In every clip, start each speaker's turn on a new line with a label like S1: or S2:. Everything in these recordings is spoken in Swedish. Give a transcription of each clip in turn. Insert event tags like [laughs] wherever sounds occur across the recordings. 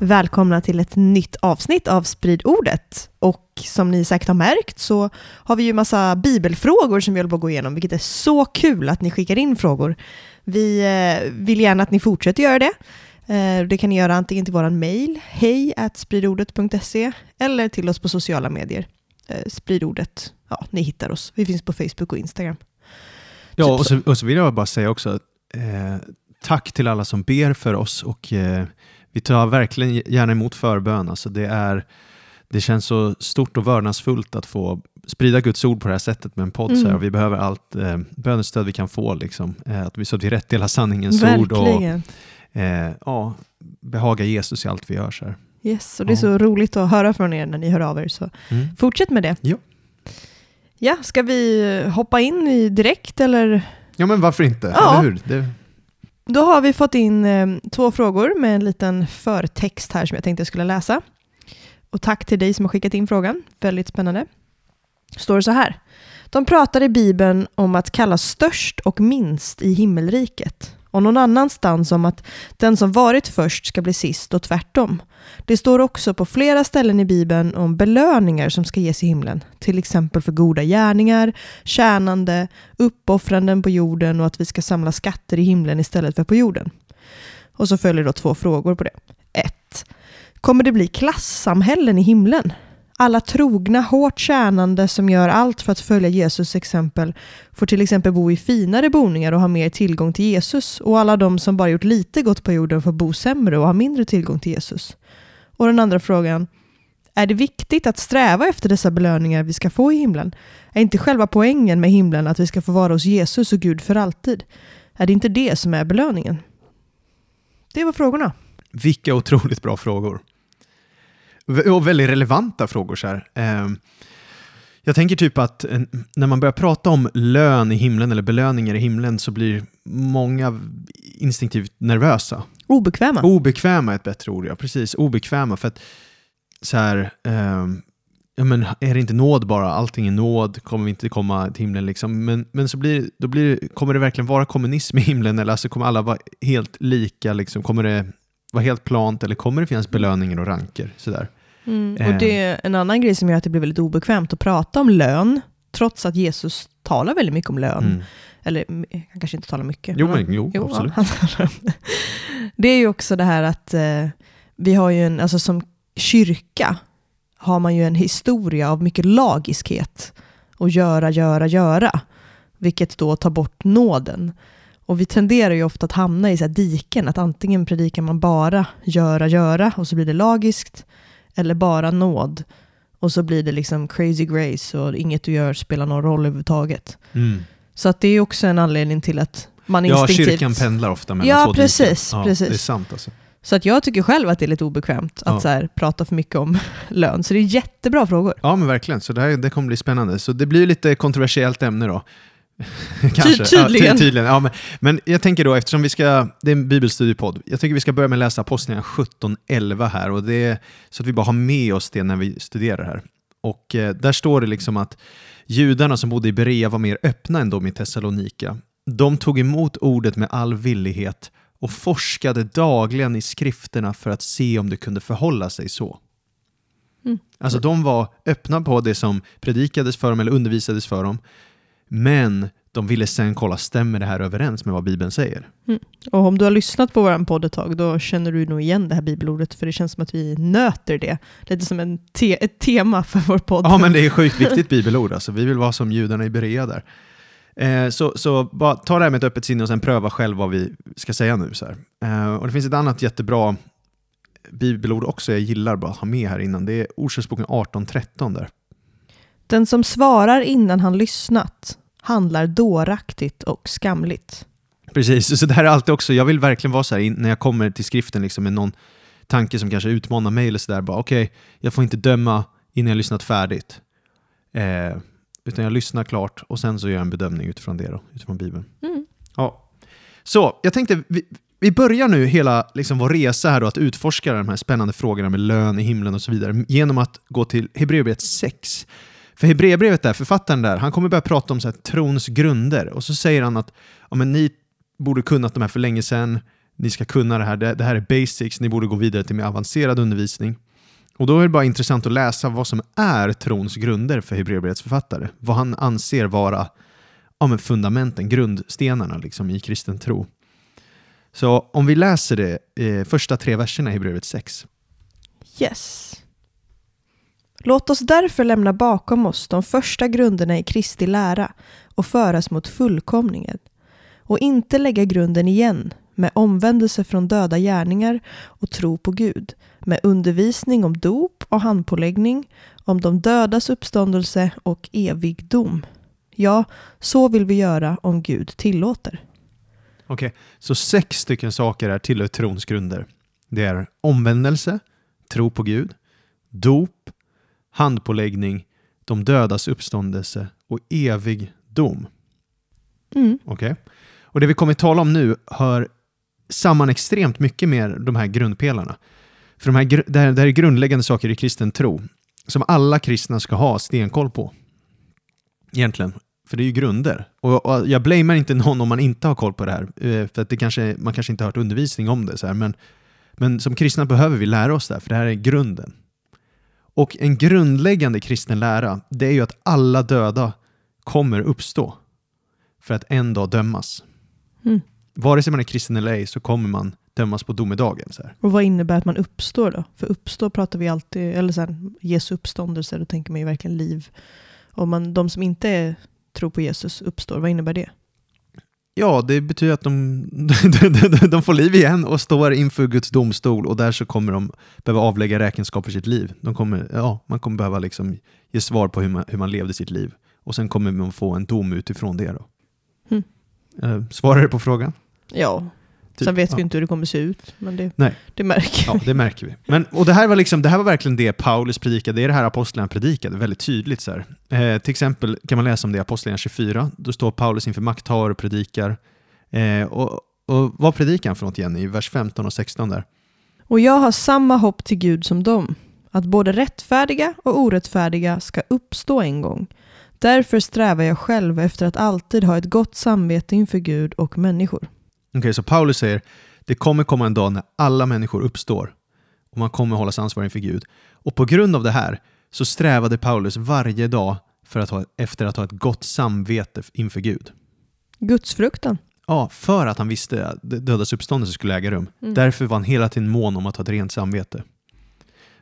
S1: Välkomna till ett nytt avsnitt av Sprid ordet. Och som ni säkert har märkt så har vi ju massa bibelfrågor som vi håller på att gå igenom, vilket är så kul att ni skickar in frågor. Vi eh, vill gärna att ni fortsätter göra det. Eh, det kan ni göra antingen till vår mail, hej spridordet.se eller till oss på sociala medier. Eh, spridordet, ja, ni hittar oss. Vi finns på Facebook och Instagram.
S2: Ja,
S1: Typ
S2: och så, och så vill jag bara säga också eh, tack till alla som ber för oss och eh, vi tar verkligen gärna emot förbön. Alltså det, är, det känns så stort och vördnadsfullt att få sprida Guds ord på det här sättet med en podd. Så här.
S1: Mm.
S2: Vi behöver allt eh, bönestöd vi kan få, liksom. eh, att vi, så att vi rättdelar sanningens ord och
S1: Verkligen.
S2: eh, ja, behaga Jesus i allt vi gör. Så här.
S1: Yes, och det är
S2: Ja.
S1: så roligt att höra från er när ni hör av er. Så
S2: Mm.
S1: fortsätt med det.
S2: Ja.
S1: Ja, ska vi hoppa in i direkt eller?
S2: Ja, men varför inte?
S1: Ja.
S2: Eller hur? Det,
S1: då har vi fått in eh, två frågor med en liten förtext här som jag tänkte jag skulle läsa. Och tack till dig som har skickat in frågan. Väldigt spännande. Står det så här. De pratar i Bibeln om att kallas störst och minst i himmelriket. Och någon annanstans om att den som varit först ska bli sist och tvärtom. Det står också på flera ställen i Bibeln om belöningar som ska ges i himlen. Till exempel för goda gärningar, tjänande, uppoffranden på jorden och att vi ska samla skatter i himlen istället för på jorden. Och så följer då två frågor på det. 1. Kommer det bli klassamhällen i himlen? Alla trogna, hårt tjänande som gör allt för att följa Jesus exempel får till exempel bo i finare boningar och ha mer tillgång till Jesus och alla de som bara gjort lite gott på jorden får bo sämre och ha mindre tillgång till Jesus. Och den andra frågan, är det viktigt att sträva efter dessa belöningar vi ska få i himlen? Är inte själva poängen med himlen att vi ska få vara hos Jesus och Gud för alltid? Är det inte det som är belöningen? Det var frågorna.
S2: vilka otroligt bra frågor. Och väldigt relevanta frågor. Så här. Ehm, Jag tänker typ att eh, när man börjar prata om lön i himlen eller belöningar i himlen så blir många instinktivt nervösa.
S1: Obekväma.
S2: Obekväma är ett bättre ord, ja. Precis, obekväma. För att så här, ehm, ja, men är det inte nåd bara? Allting är nåd, kommer vi inte komma till himlen liksom? Men, men så blir, då blir, kommer det verkligen vara kommunism i himlen? Eller alltså, kommer alla vara helt lika? Liksom? Kommer det vara helt plant? Eller kommer det finnas belöningar och ranker? Sådär.
S1: Mm.
S2: Eh.
S1: Och det är en annan grej som gör att det blir väldigt obekvämt att prata om lön, trots att Jesus talar väldigt mycket om lön.
S2: Mm.
S1: Eller han kanske inte talar mycket.
S2: Jo,
S1: men
S2: jo,
S1: Jo,
S2: absolut.
S1: ja, det. är ju också det här att eh, vi har ju en, alltså som kyrka har man ju en historia av mycket lagiskhet och göra, göra, göra, vilket då tar bort nåden. Och vi tenderar ju ofta att hamna i så här diken, att antingen predikar man bara göra, göra och så blir det lagiskt, eller bara nåd och så blir det liksom crazy grace och inget du gör spelar någon roll överhuvudtaget.
S2: Mm.
S1: Så att det är också en anledning till att man
S2: Ja,
S1: instinktivt...
S2: kyrkan pendlar ofta mellan
S1: Ja,
S2: två
S1: precis,
S2: Ja,
S1: precis.
S2: Det är sant alltså.
S1: Så att jag tycker själv att det är lite obekvämt att
S2: Ja.
S1: så här, prata för mycket om [laughs] lön. Så det är jättebra frågor.
S2: Ja, men verkligen. Så det, här, det kommer bli spännande. Så det blir lite kontroversiellt ämne då.
S1: Ty- tydligen.
S2: Ja, ty- tydligen. Ja, men, men jag tänker då, eftersom vi ska, det är en bibelstudiepodd, jag tycker vi ska börja med att läsa Apostlagärningarna 17.11 här, och det så att vi bara har med oss det när vi studerar här. Och eh, där står det liksom att judarna som bodde i Berea var mer öppna än de i Thessalonika. De tog emot ordet med all villighet och forskade dagligen i skrifterna för att se om det kunde förhålla sig så.
S1: Mm.
S2: Alltså de var öppna på det som predikades för dem eller undervisades för dem, men de ville sen kolla, stämmer det här överens med vad Bibeln säger?
S1: Och om du har lyssnat på vår podd ett tag, då känner du nog igen det här bibelordet, för det känns som att vi nöter det. Lite som en te- ett tema för vår podd.
S2: Ja, men det är sjukt viktigt bibelord. Alltså. Vi vill vara som judarna i Berea där. Eh, så så bara ta det här med ett öppet sinne och sen pröva själv vad vi ska säga nu. Så. Eh, och Det finns ett annat jättebra bibelord också jag gillar bara att ha med här innan. Det är Ordspråksboken 18.13 där.
S1: Den som svarar innan han lyssnat handlar dåraktigt och skamligt.
S2: Precis, så det här är alltid också, jag vill verkligen vara så här när jag kommer till skriften liksom, med någon tanke som kanske utmanar mig eller sådär. Okej, jag får inte döma innan jag lyssnat färdigt. Eh, utan jag lyssnar klart och sen så gör jag en bedömning utifrån det då, utifrån Bibeln.
S1: Mm.
S2: Ja. Så, jag tänkte, vi, vi börjar nu hela liksom, vår resa här då, att utforska de här spännande frågorna med lön i himlen och så vidare genom att gå till Hebreerbrevet 6. För Hebreerbrevet där, författaren där, han kommer börja prata om så här, trons grunder och så säger han att ja, men ni borde kunnat de här för länge sedan, ni ska kunna det här, det, det här är basics, ni borde gå vidare till mer avancerad undervisning. Och då är det bara intressant att läsa vad som är trons grunder för Hebreerbrevets författare. Vad han anser vara ja, men fundamenten, grundstenarna liksom, i kristen tro. Så om vi läser det eh, första tre verserna i Hebreerbrevet 6.
S1: Yes. Låt oss därför lämna bakom oss de första grunderna i Kristi lära och föras mot fullkomningen och inte lägga grunden igen med omvändelse från döda gärningar och tro på Gud, med undervisning om dop och handpåläggning, om de dödas uppståndelse och evig dom. Ja, så vill vi göra om Gud tillåter.
S2: Okej, så sex stycken saker är tillhör trons grunder. Det är omvändelse, tro på Gud, dop, handpåläggning, de dödas uppståndelse och evig dom.
S1: Mm.
S2: Okej? Och det vi kommer att tala om nu hör samman extremt mycket med de här grundpelarna. För de här, det, här, det här är grundläggande saker i kristen tro som alla kristna ska ha stenkoll på. Egentligen. För det är ju grunder. Och, och jag blamear inte någon om man inte har koll på det här. eh, För att det kanske, man kanske inte har hört undervisning om det. Så här, men, men som kristna behöver vi lära oss det här, för det här är grunden. Och en grundläggande kristen lära, det är ju att alla döda kommer uppstå för att en dag dömas.
S1: Mm.
S2: Vare sig man är kristen eller ej så kommer man dömas på domedagen. Så här.
S1: Och vad innebär att man uppstår då? För uppstå pratar vi alltid, eller så här, Jesu uppståndelse, då tänker man ju verkligen liv. Om man, de som inte är, tror på Jesus uppstår, vad innebär det?
S2: Ja, det betyder att de, [laughs] de, får liv igen och står inför Guds domstol och där så kommer de behöva avlägga räkenskap för sitt liv. De kommer, ja, man kommer behöva liksom ge svar på hur man, hur man levde sitt liv och sen kommer man få en dom utifrån det. Då.
S1: Mm.
S2: Svarar du på frågan?
S1: Ja,
S2: Typ,
S1: sen vet
S2: ja.
S1: vi inte hur det kommer se ut, men det,
S2: Nej.
S1: det märker
S2: Ja, det märker vi. Men, och det, här var liksom, det här var verkligen det Paulus predikade, det är det här apostlarna predikade, väldigt tydligt. Så. Eh, till exempel kan man läsa om det i Apostlagärningarna 24, då står Paulus inför makthavare och predikar. Eh, och, och vad predikar han för något igen i vers 15 och 16 där?
S1: Och jag har samma hopp till Gud som dem, att både rättfärdiga och orättfärdiga ska uppstå en gång. Därför strävar jag själv efter att alltid ha ett gott samvete inför Gud och människor.
S2: Okej, så Paulus säger, det kommer komma en dag när alla människor uppstår och man kommer hållas ansvarig inför Gud. Och på grund av det här så strävade Paulus varje dag för att ha, efter att ha ett gott samvete inför Gud.
S1: Gudsfruktan.
S2: Ja, för att han visste att dödas uppståndelse skulle äga rum.
S1: Mm.
S2: Därför var han hela tiden mån om att ha ett rent samvete.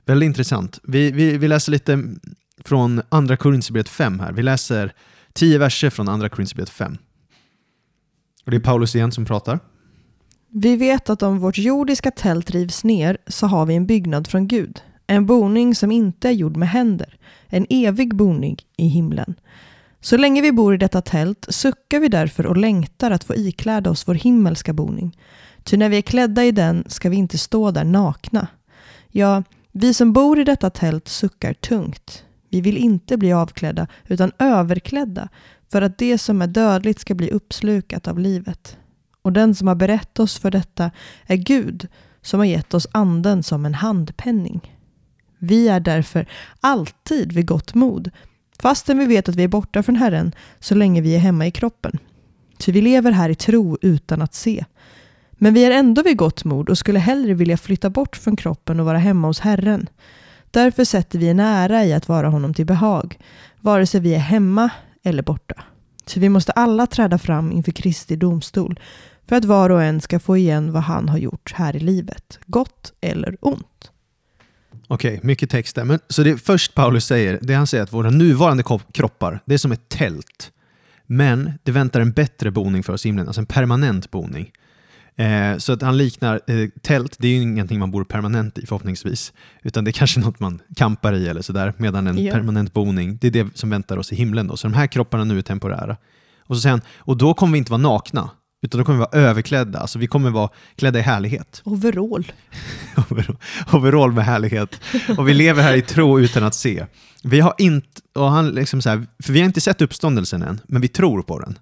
S2: Väldigt intressant. Vi, vi, vi läser lite från Andra Korinthierbrevet 5 här. Vi läser tio verser från Andra Korinthierbrevet 5. Och det är Paulus igen som pratar.
S1: Vi vet att om vårt jordiska tält rivs ner så har vi en byggnad från Gud. En boning som inte är gjord med händer. En evig boning i himlen. Så länge vi bor i detta tält suckar vi därför och längtar att få ikläda oss vår himmelska boning. Ty när vi är klädda i den ska vi inte stå där nakna. Ja, vi som bor i detta tält suckar tungt. Vi vill inte bli avklädda utan överklädda för att det som är dödligt ska bli uppslukat av livet. Och den som har berett oss för detta är Gud som har gett oss anden som en handpenning. Vi är därför alltid vid gott mod, fastän vi vet att vi är borta från Herren så länge vi är hemma i kroppen. Ty vi lever här i tro utan att se. Men vi är ändå vid gott mod och skulle hellre vilja flytta bort från kroppen och vara hemma hos Herren. Därför sätter vi en ära i att vara honom till behag, vare sig vi är hemma eller borta. Så vi måste alla träda fram inför Kristi domstol för att var och en ska få igen vad han har gjort här i livet, gott eller ont.
S2: Okej, okay, mycket text där. Men, så det först Paulus säger, det han säger att våra nuvarande kroppar, det är som ett tält. Men det väntar en bättre boning för oss i himlen, alltså en permanent boning. Eh, så att han liknar eh, tält, det är ju ingenting man bor permanent i förhoppningsvis, utan det är kanske något man kampar i eller sådär, medan en
S1: Ja.
S2: permanent boning, det är det som väntar oss i himlen. Då. Så de här kropparna nu är temporära. Och så säger han, och då kommer vi inte vara nakna, Utan då kommer vi vara överklädda, alltså vi kommer vara klädda i härlighet. [laughs]
S1: Overall.
S2: Overall med härlighet. Och vi lever här i tro utan att se. Vi har inte, och han liksom så här, för vi har inte sett uppståndelsen än, men vi tror på den.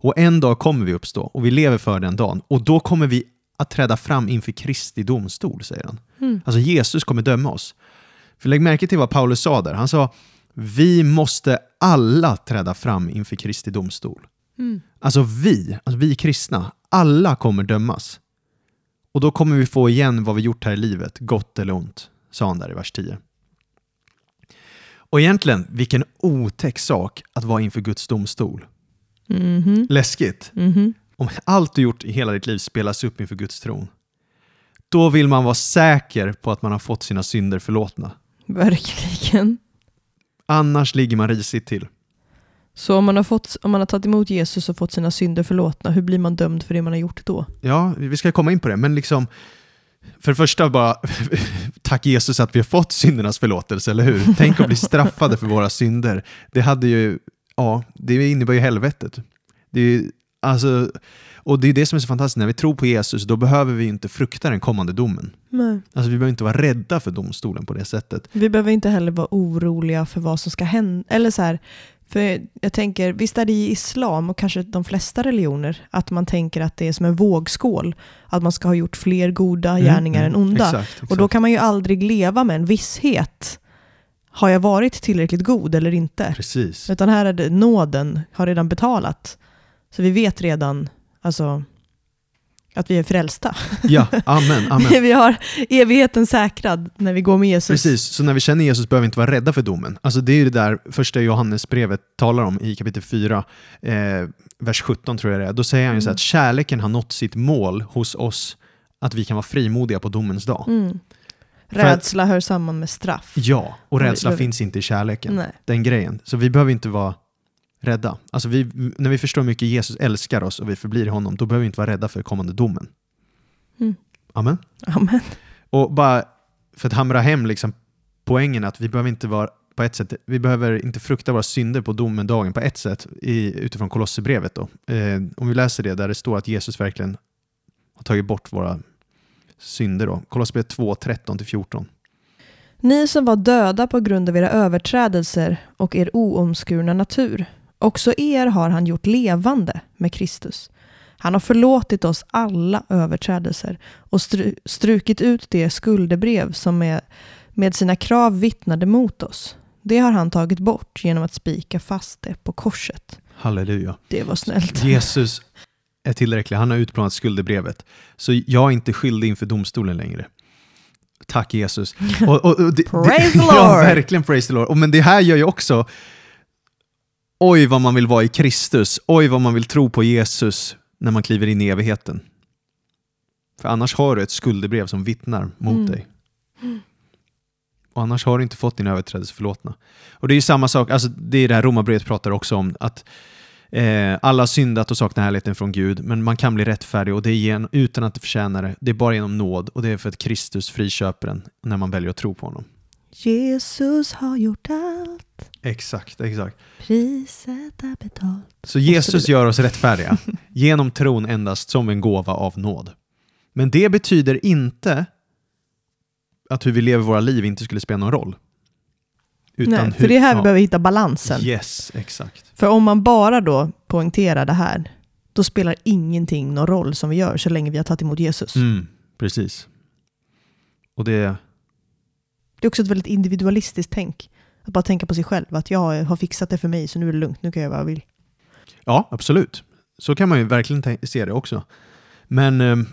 S2: Och en dag kommer vi uppstå och vi lever för den dagen. Och då kommer vi att träda fram inför Kristi domstol, säger han.
S1: Mm.
S2: Alltså Jesus kommer döma oss. För lägg märke till vad Paulus sa där. Han sa, vi måste alla träda fram inför Kristi domstol.
S1: Mm.
S2: Alltså vi, alltså vi kristna, alla kommer dömas. Och då kommer vi få igen vad vi gjort här i livet, gott eller ont, sa han där i vers 10. Och egentligen, vilken otäck sak att vara inför Guds domstol.
S1: Mhm.
S2: Läskigt.
S1: Mhm.
S2: Om allt du gjort i hela ditt liv spelas upp inför Guds tron, då vill man vara säker på att man har fått sina synder förlåtna.
S1: Verkligen.
S2: Annars ligger man risigt till.
S1: Så om man, har fått, om man har tagit emot Jesus och fått sina synder förlåtna, hur blir man dömd för det man har gjort då?
S2: Ja, vi ska komma in på det, men liksom för det första bara, [laughs] tack Jesus att vi har fått syndernas förlåtelse, eller hur? Tänk att bli straffade för våra synder. Det hade ju, ja, det innebär ju helvetet. Det är, alltså, och det är det som är så fantastiskt, när vi tror på Jesus, då behöver vi inte frukta den kommande domen.
S1: Nej.
S2: Alltså vi behöver inte vara rädda för domstolen på det sättet.
S1: Vi behöver inte heller vara oroliga för vad som ska hända. Eller så här, för jag tänker, visst är det i islam och kanske de flesta religioner att man tänker att det är som en vågskål. Att man ska ha gjort fler goda gärningar än onda.
S2: Mm, Exakt, exakt.
S1: Och då kan man ju aldrig leva med en visshet. Har jag varit tillräckligt god eller inte?
S2: Precis.
S1: Utan här är det nåden har redan betalat. Så vi vet redan alltså, att vi är frälsta.
S2: Ja, [laughs] amen, amen.
S1: vi har evigheten säkrad när vi går med Jesus.
S2: Precis, så när vi känner Jesus behöver vi inte vara rädda för domen. Alltså det är det där första Johannesbrevet talar om i kapitel 4, eh, vers 17 tror jag det är. Då säger han ju så här att kärleken har nått sitt mål hos oss, att vi kan vara frimodiga på domens dag.
S1: Mm.
S2: För att-
S1: Rädsla hör samman med straff.
S2: Ja, och rädsla
S1: det-
S2: finns inte i kärleken.
S1: Nej.
S2: Den grejen. Så vi behöver inte vara rädda. Alltså vi, när vi förstår hur mycket Jesus älskar oss och vi förblir i honom, då behöver vi inte vara rädda för kommande domen.
S1: Mm.
S2: Amen.
S1: Amen.
S2: Och bara för att hamra hem liksom poängen att vi behöver inte vara på ett sätt, vi behöver inte frukta våra synder på domedagen på ett sätt i, utifrån Kolosserbrevet. Då. Eh, om vi läser det där det står att Jesus verkligen har tagit bort våra synder. Då. Kolosserbrevet 2, 13-14.
S1: Ni som var döda på grund av era överträdelser och er oomskurna natur. Också er har han gjort levande med Kristus. Han har förlåtit oss alla överträdelser och stru strukit ut det skuldebrev som med, med sina krav vittnade mot oss. Det har han tagit bort genom att spika fast det på korset.
S2: Halleluja.
S1: Det var snällt.
S2: Jesus är tillräcklig. Han har utplånat skuldebrevet. Så jag är inte skyldig inför domstolen längre. Tack Jesus. Och, och, och det,
S1: Praise
S2: det,
S1: the [laughs]
S2: Ja,
S1: Lord.
S2: verkligen praise the Lord. Och, men det här gör ju också, oj vad man vill vara i Kristus. Oj vad man vill tro på Jesus när man kliver in i evigheten. För annars har du ett skuldebrev som vittnar mot
S1: Mm.
S2: dig. Och annars har du inte fått din överträdelse förlåtna. Och det är ju samma sak, alltså det är det här romarbrevet pratar också om, att eh, alla har syndat och saknar härligheten från Gud, men man kan bli rättfärdig och det är gen, utan att det förtjänar det. Det är bara genom nåd och det är för att Kristus friköper en när man väljer att tro på honom.
S1: Jesus har gjort allt.
S2: Exakt, exakt.
S1: Priset är betalt.
S2: Så Jesus gör oss rättfärdiga [laughs] genom tron endast som en gåva av nåd. Men det betyder inte att hur vi lever våra liv inte skulle spela någon roll. Utan
S1: Nej, för det är här vi
S2: ja.
S1: behöver hitta balansen.
S2: Yes, exakt.
S1: För om man bara då poängterar det här, då spelar ingenting någon roll som vi gör så länge vi har tagit emot Jesus.
S2: Mm, precis. Och det,
S1: Det är också ett väldigt individualistiskt tänk. Att bara tänka på sig själv, att jag har fixat det för mig så nu är det lugnt, nu kan jag göra vad jag vill.
S2: ja, absolut. Så kan man ju verkligen se det också. Men eh, är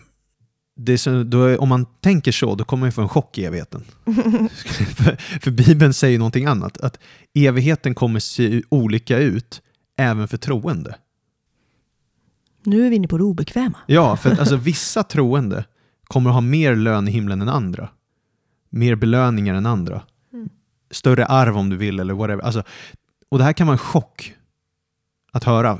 S2: så, då om man tänker så, då kommer man ju få en chock i evigheten. [laughs] för, för Bibeln säger någonting annat, att evigheten kommer se olika ut även för troende.
S1: Nu är vi inne på det obekväma.
S2: Ja, för att, alltså, vissa troende kommer att ha mer lön i himlen än andra. Mer belöningar än andra.
S1: Mm.
S2: Större arv om du vill eller whatever. Alltså, och det här kan vara en chock att höra.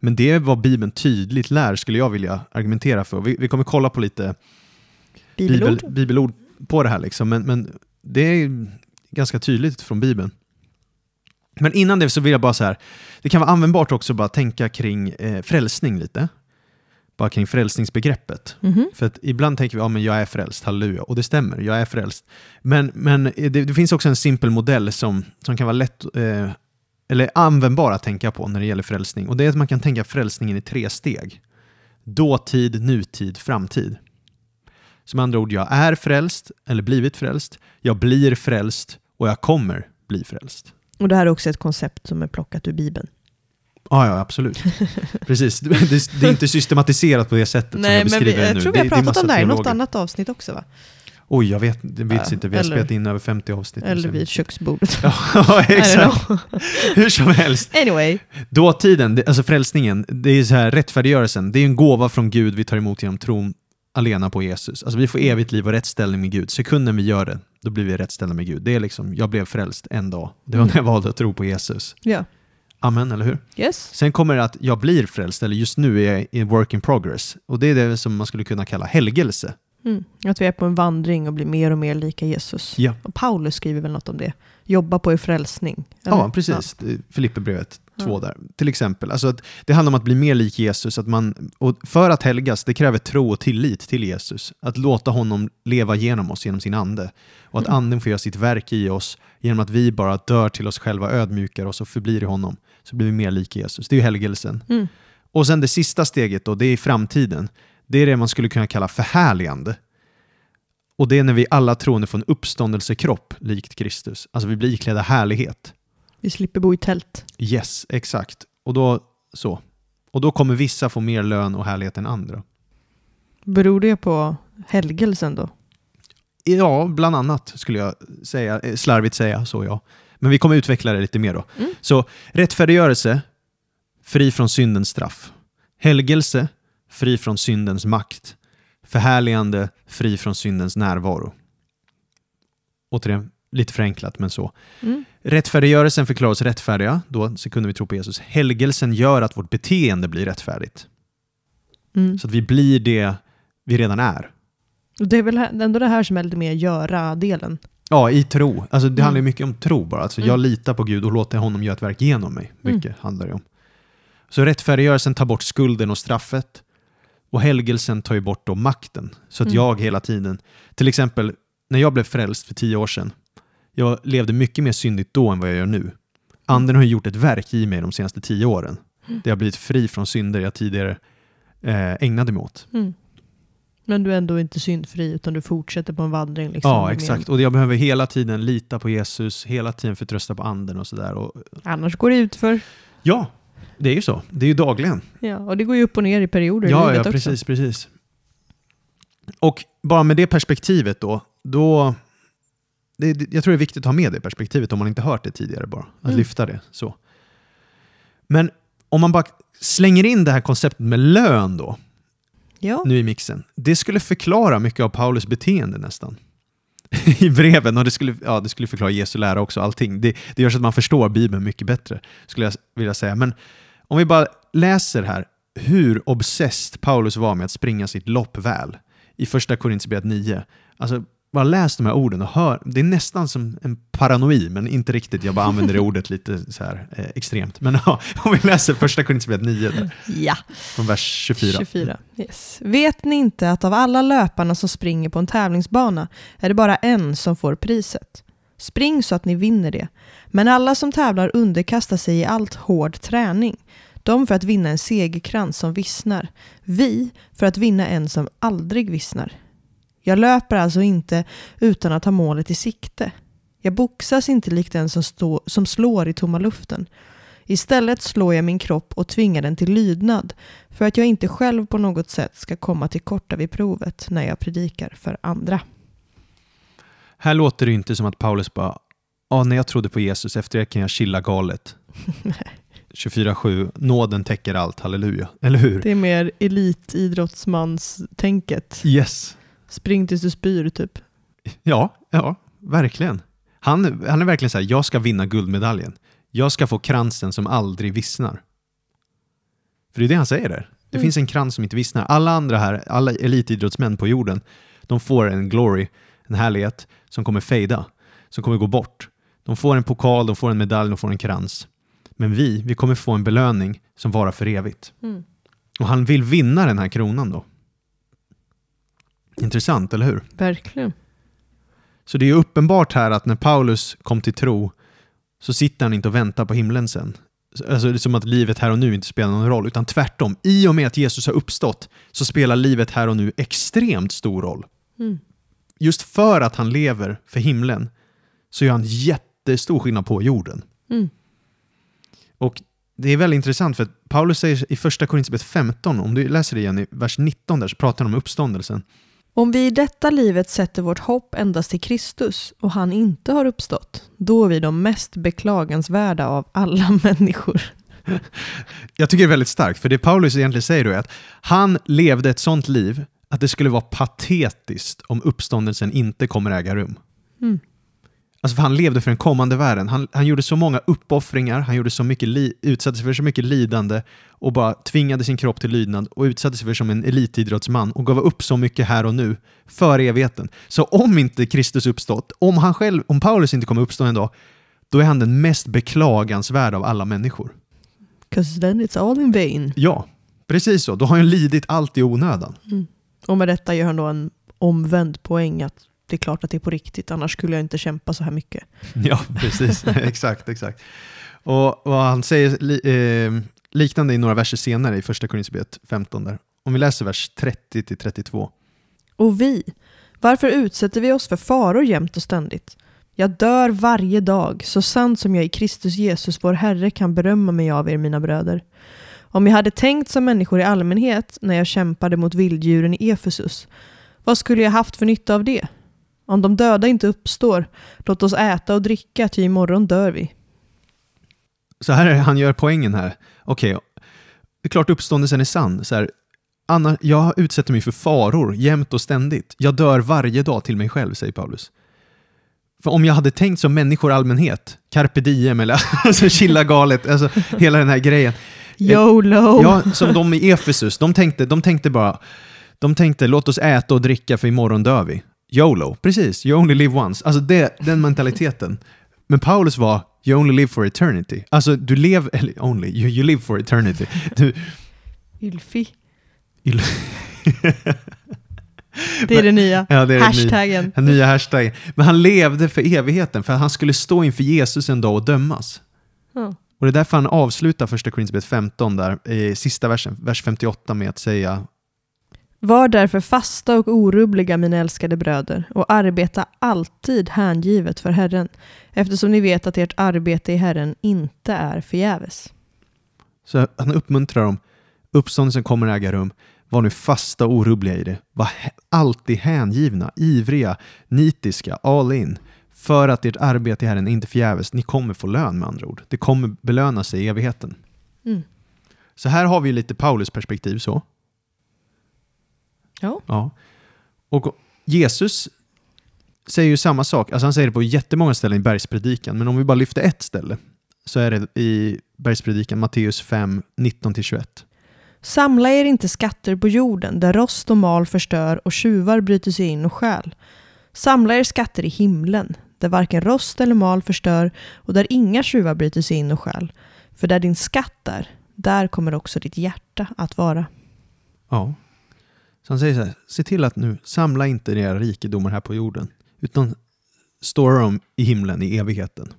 S2: Men det är vad Bibeln tydligt lär, skulle jag vilja argumentera för. Vi, vi kommer kolla på lite
S1: Bibelord.
S2: bibel, bibelord på det här, liksom. men, men det är ganska tydligt från Bibeln. Men innan det så vill jag bara så här, det kan vara användbart också att bara tänka kring eh, frälsning lite. bara kring frälsningsbegreppet.
S1: Mhm.
S2: För att ibland tänker vi, ja men jag är frälst, halleluja. Och det stämmer, jag är frälst. Men, men det, det finns också en simpel modell som, som kan vara lätt, eh, eller användbar att tänka på när det gäller frälsning. Och det är att man kan tänka frälsningen i tre steg. Dåtid, nutid, framtid. Som andra ord, jag är frälst, eller blivit frälst, jag blir frälst och jag kommer bli frälst.
S1: Och det här är också ett koncept som är plockat ur Bibeln.
S2: Ja, ja, absolut. [laughs] Precis. Det, det, det är inte systematiserat på det sättet som jag
S1: Nej, men
S2: beskriver
S1: vi,
S2: det
S1: jag
S2: nu.
S1: tror vi har
S2: det, det
S1: pratat
S2: massa
S1: om det här i något annat avsnitt också va?
S2: Oj, jag vet, det
S1: Ja,
S2: inte. Vi har
S1: eller-
S2: spelat in över 50 avsnitt.
S1: Eller vid köksbordet. [laughs]
S2: Ja, [laughs] exakt. [laughs] Hur som helst.
S1: Anyway.
S2: Dåtiden, det- alltså frälsningen, det är så här, rättfärdiggörelsen, det är en gåva från Gud vi tar emot genom tron alena på Jesus. Alltså vi får evigt liv och rättställning med Gud. Sekunden vi gör det, då blir vi rättställda med Gud. Det är liksom, jag blev frälst en dag. Det var när jag valde att tro på Jesus.
S1: Ja.
S2: Amen, eller hur?
S1: Yes.
S2: Sen kommer det att jag blir frälst, eller just nu är jag i work in progress. Och det är det som man skulle kunna kalla helgelse.
S1: Mm. Att vi är på en vandring och blir mer och mer lika Jesus.
S2: Ja,
S1: Och Paulus skriver väl något om det. Jobba på er frälsning. eller?
S2: ja precis. Filipperbrevet 2
S1: Ja.
S2: där, till exempel. Alltså att det handlar om att bli mer lik Jesus. Att man, och för att helgas, det kräver tro och tillit till Jesus. Att låta honom leva genom oss genom sin ande. Och att
S1: Mm.
S2: anden får göra sitt verk i oss genom att vi bara dör till oss själva, ödmjukar oss och förblir i honom. Så blir vi mer lik Jesus. Det är helgelsen.
S1: Mm.
S2: Och sen det sista steget då, det är framtiden. Det är det man skulle kunna kalla förhärligande. Och det är när vi alla troende får en uppståndelsekropp likt Kristus. Alltså vi blir iklädda härlighet.
S1: Vi slipper bo i tält.
S2: Yes, exakt. Och då så. Och då kommer vissa få mer lön och härlighet än andra.
S1: Beror det på helgelsen då?
S2: Ja, bland annat skulle jag säga, eh, slarvigt säga så ja. Men vi kommer utveckla det lite mer då.
S1: Mm.
S2: Så rättfärdiggörelse, fri från syndens straff. Helgelse, fri från syndens makt. Förhärligande, fri från syndens närvaro. Återigen, lite förenklat men så.
S1: Mm.
S2: Rättfärdiggörelsen förklarar oss rättfärdiga, då så kunde vi tro på Jesus. Helgelsen gör att vårt beteende blir rättfärdigt.
S1: Mm.
S2: Så att vi blir det vi redan är.
S1: Det är väl ändå det här som är lite mer göra-delen.
S2: Ja, i tro. Alltså det
S1: Mm.
S2: handlar mycket om tro bara. Alltså jag
S1: Mm.
S2: litar på Gud och låter honom göra ett verk genom mig. Mycket handlar det om. Så rättfärdiggörelsen tar bort skulden och straffet. Och helgelsen tar ju bort då makten. Så att
S1: Mm.
S2: jag hela tiden, till exempel när jag blev frälst för tio år sedan, jag levde mycket mer syndigt då än vad jag gör nu. Anden har gjort ett verk i mig de senaste tio åren.
S1: Mm.
S2: Det har blivit fri från synder jag tidigare eh, ägnade mig åt.
S1: Mm. Men du är ändå inte syndfri utan du fortsätter på en vandring. Liksom,
S2: Ja, exakt. Och jag behöver hela tiden lita på Jesus, hela tiden förtrösta på anden och sådär.
S1: Annars går det ut för.
S2: Ja, det är ju så. Det är ju dagligen.
S1: Ja, och det går ju upp och ner i perioder i
S2: Ja,
S1: livet
S2: ja
S1: också.
S2: precis, precis. Och bara med det perspektivet då, då det- jag tror det är viktigt att ha med det perspektivet om man inte hört det tidigare bara. Att
S1: Mm.
S2: lyfta det så. Men om man bara slänger in det här konceptet med lön då,
S1: Ja.
S2: nu i mixen. Det skulle förklara mycket av Paulus beteende nästan. [laughs] I breven, och det skulle, ja, det skulle förklara Jesu lära också, allting. Det, det gör så att man förstår Bibeln mycket bättre, skulle jag vilja säga. Men om vi bara läser här hur obsessed Paulus var med att springa sitt lopp väl i första Korinthierbrevet 9. Alltså, bara läs de här orden och hör. Det är nästan som en paranoid, men inte riktigt. Jag bara använder det ordet lite så här eh, extremt. Men ja, [laughs] om vi läser första Korinthierbrevet 9, där,
S1: ja.
S2: från vers 24.
S1: 24. Yes. Vet ni inte att av alla löparna som springer på en tävlingsbana är det bara en som får priset? Spring så att ni vinner det. Men alla som tävlar underkastar sig i allt hård träning. De för att vinna en segerkrans som vissnar. Vi för att vinna en som aldrig vissnar. Jag löper alltså inte utan att ha målet i sikte. Jag boxas inte likt den som, stå, som slår i tomma luften. Istället slår jag min kropp och tvingar den till lydnad för att jag inte själv på något sätt ska komma till korta vid provet när jag predikar för andra.
S2: Här låter det inte som att Paulus bara, ja, när jag trodde på Jesus, efter det kan jag chilla galet. [laughs] 24-7, nåden täcker allt, halleluja. Eller hur?
S1: Det är mer elitidrottsmans-tänket.
S2: Yes.
S1: Spring tills du spyr typ.
S2: Ja, ja, verkligen. Han, han är verkligen så här, jag ska vinna guldmedaljen. Jag ska få kransen som aldrig vissnar. För det är det han säger där. Det
S1: Mm.
S2: finns en krans som inte vissnar. Alla andra här, alla elitidrottsmän på jorden, de får en glory, en härlighet som kommer fejda, som kommer gå bort. De får en pokal, de får en medalj, de får en krans. Men vi, vi kommer få en belöning som varar för evigt.
S1: Mm.
S2: Och han vill vinna den här kronan då. Intressant, eller hur?
S1: Verkligen.
S2: Så det är uppenbart här att när Paulus kom till tro så sitter han inte och väntar på himlen sen. Alltså det är som att livet här och nu inte spelar någon roll, utan tvärtom. I och med att Jesus har uppstått så spelar livet här och nu extremt stor roll.
S1: Mm.
S2: Just för att han lever för himlen så gör han jättestor skillnad på jorden.
S1: Mm.
S2: Och det är väldigt intressant för Paulus säger i första Korinthierbrevet 15, om du läser det igen i vers 19 där, så pratar han om uppståndelsen.
S1: Om vi i detta livet sätter vårt hopp endast till Kristus och han inte har uppstått, då är vi de mest beklagansvärda av alla [laughs] människor.
S2: Jag tycker det är väldigt starkt, för det Paulus egentligen säger är att han levde ett sånt liv att det skulle vara patetiskt om uppståndelsen inte kommer äga rum.
S1: Mm.
S2: Alltså för han levde för den kommande världen. Han, han gjorde så många uppoffringar, han gjorde så mycket li, utsatte sig för så mycket lidande och bara tvingade sin kropp till lydnad och utsatte sig för som en elitidrottsman och gav upp så mycket här och nu för evigheten. Så om inte Kristus uppstått, om han själv, om Paulus inte kommer uppstå en dag, då är han den mest beklagansvärda av alla människor.
S1: Cause then it's all in vain.
S2: Ja, precis så. Då har han lidit allt i onödan.
S1: Och med detta gör han då en omvänd poäng att det är klart att det är på riktigt, annars skulle jag inte kämpa så här mycket. [laughs]
S2: Ja, precis. [laughs] exakt, exakt. Och vad han säger li, eh, liknande i några verser senare i första Korinthierbrevet 15 där. Om vi läser vers 30 till 32.
S1: Och vi, varför utsätter vi oss för faror jämt och ständigt? Jag dör varje dag, så sant som jag i Kristus Jesus, vår Herre, kan berömma mig av er, mina bröder. Om jag hade tänkt som människor i allmänhet när jag kämpade mot vilddjuren i Efesus, vad skulle jag haft för nytta av det? Om de döda inte uppstår, låt oss äta och dricka, ty imorgon dör vi.
S2: Så här är han gör poängen här. Okej, det är klart uppståndelsen är sann. Så här, Anna, jag utsätter mig för faror jämt och ständigt. Jag dör varje dag till mig själv, säger Paulus. För om jag hade tänkt som människor allmänhet, carpe diem eller [laughs] alltså chilla galet, alltså hela den här grejen.
S1: YOLO!
S2: Ja, som de i Efesus, de tänkte, de tänkte bara, de tänkte låt oss äta och dricka för imorgon dör vi. YOLO, precis, you only live once. Alltså det, den mentaliteten. Men Paulus var, you only live for eternity. Alltså du lever, eller only, you, you live for eternity. Du,
S1: Ylfi.
S2: il- [laughs]
S1: Det är det nya.
S2: Ja, det är
S1: Hashtaggen.
S2: den nya hashtaggen. Men han levde för evigheten, för att han skulle stå inför Jesus en dag och dömas.
S1: Ja.
S2: Och det är därför han avslutar första Korinthierbrevet 15 där, i sista versen, vers 58 med att säga
S1: Var därför fasta och orubbliga, mina älskade bröder, och arbeta alltid hängivet för Herren, eftersom ni vet att ert arbete i Herren inte är förgäves.
S2: Så han uppmuntrar dem. Uppståndelsen kommer att äga rum. Var nu fasta och orubbliga i det. Var alltid hängivna, ivriga, nitiska, all in. För att ert arbete i Herren inte förgäves. Ni kommer få lön med andra ord. Det kommer belöna sig i evigheten.
S1: Mm.
S2: Så här har vi lite Paulus perspektiv så.
S1: Ja.
S2: Ja. Och Jesus säger ju samma sak. Alltså han säger det på jättemånga ställen i bergspredikan. Men om vi bara lyfter ett ställe så är det i bergspredikan Matteus 5, 19-21.
S1: Samla er inte skatter på jorden, där rost och mal förstör och tjuvar bryter sig in och stjäl. Samla er skatter i himlen, där varken rost eller mal förstör och där inga tjuvar bryter sig in och stjäl. För där din skatt är, där kommer också ditt hjärta att vara.
S2: Ja. Så han säger så här, se till att nu samla inte era rikedomar här på jorden, utan stora dem i himlen i evigheten.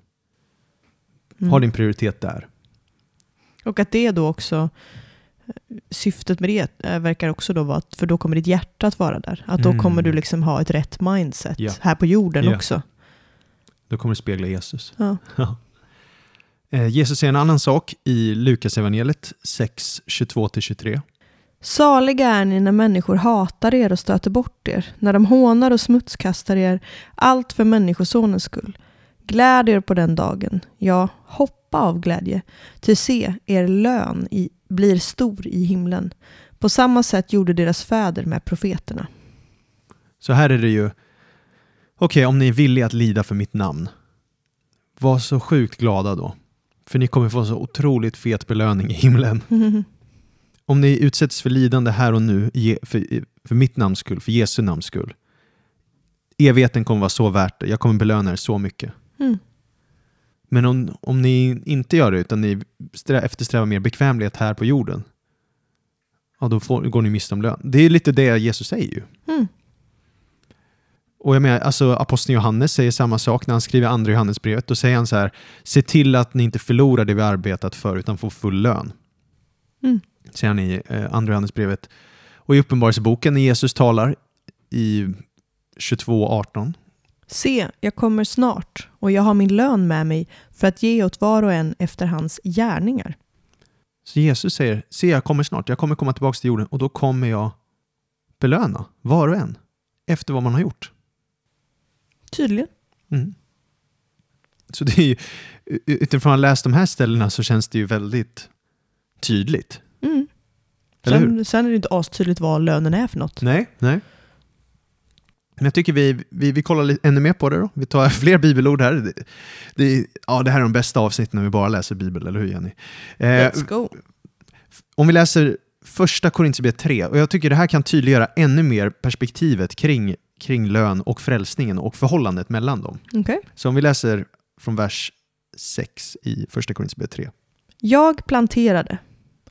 S1: Mm.
S2: Ha din prioritet där.
S1: Och att det då också, syftet med det eh, verkar också då vara att, för då kommer ditt hjärta att vara där. Att då
S2: Mm.
S1: kommer du liksom ha ett rätt mindset
S2: Ja.
S1: här på jorden
S2: Ja.
S1: också.
S2: Då kommer du spegla Jesus.
S1: Ja. [laughs]
S2: Eh, Jesus säger en annan sak i Lukas evangeliet 6, 22-23.
S1: Saliga är ni när människor hatar er och stöter bort er, när de hånar och smutskastar er, allt för Människosonens skull. Gläd er på den dagen, ja, hoppa av glädje, ty se, er lön i, blir stor i himlen. På samma sätt gjorde deras fäder med profeterna.
S2: Så här är det ju, okej om ni är villiga att lida för mitt namn, var så sjukt glada då. För ni kommer få så otroligt fet belöning i himlen. [laughs] Om ni utsätts för lidande här och nu för, för mitt namns skull, för Jesu namns skull. Evigheten kommer vara så värt det. Jag kommer belöna er så mycket.
S1: Mm.
S2: Men om, om ni inte gör det, utan ni strä, eftersträvar mer bekvämlighet här på jorden. ja, då får, går ni miste om lön. Det är lite det Jesus säger ju.
S1: Mm.
S2: Och jag menar, alltså aposteln Johannes säger samma sak när han skriver andra Johannesbrevet. Då säger han så här, se till att ni inte förlorar det vi arbetat för utan får full lön.
S1: Mm.
S2: Säger han i eh, andra Johannesbrevet. Och i Uppenbarelseboken när Jesus talar i 22.18
S1: Se, jag kommer snart och jag har min lön med mig för att ge åt var och en efter hans gärningar.
S2: Så Jesus säger, se jag kommer snart, jag kommer komma tillbaka till jorden och då kommer jag belöna var och en efter vad man har gjort.
S1: Tydligen.
S2: Mm. Så det är ju, utifrån att ha läst de här ställena så känns det ju väldigt tydligt.
S1: Mm. Sen, sen är det inte astydligt vad lönen är för något.
S2: Nej, nej. Men jag tycker vi, vi, vi kollar lite, ännu mer på det då. Vi tar [laughs] fler bibelord här. Det, det, ja, det här är de bästa avsnitten när vi bara läser bibel, eller hur Jenny? Eh,
S1: Let's go.
S2: om vi läser första Korintierbrevet 3, och jag tycker det här kan tydliggöra ännu mer perspektivet kring, kring lön och frälsningen och förhållandet mellan dem.
S1: Okej.
S2: Så om vi läser från vers 6 i första Korintierbrevet 3.
S1: Jag planterade,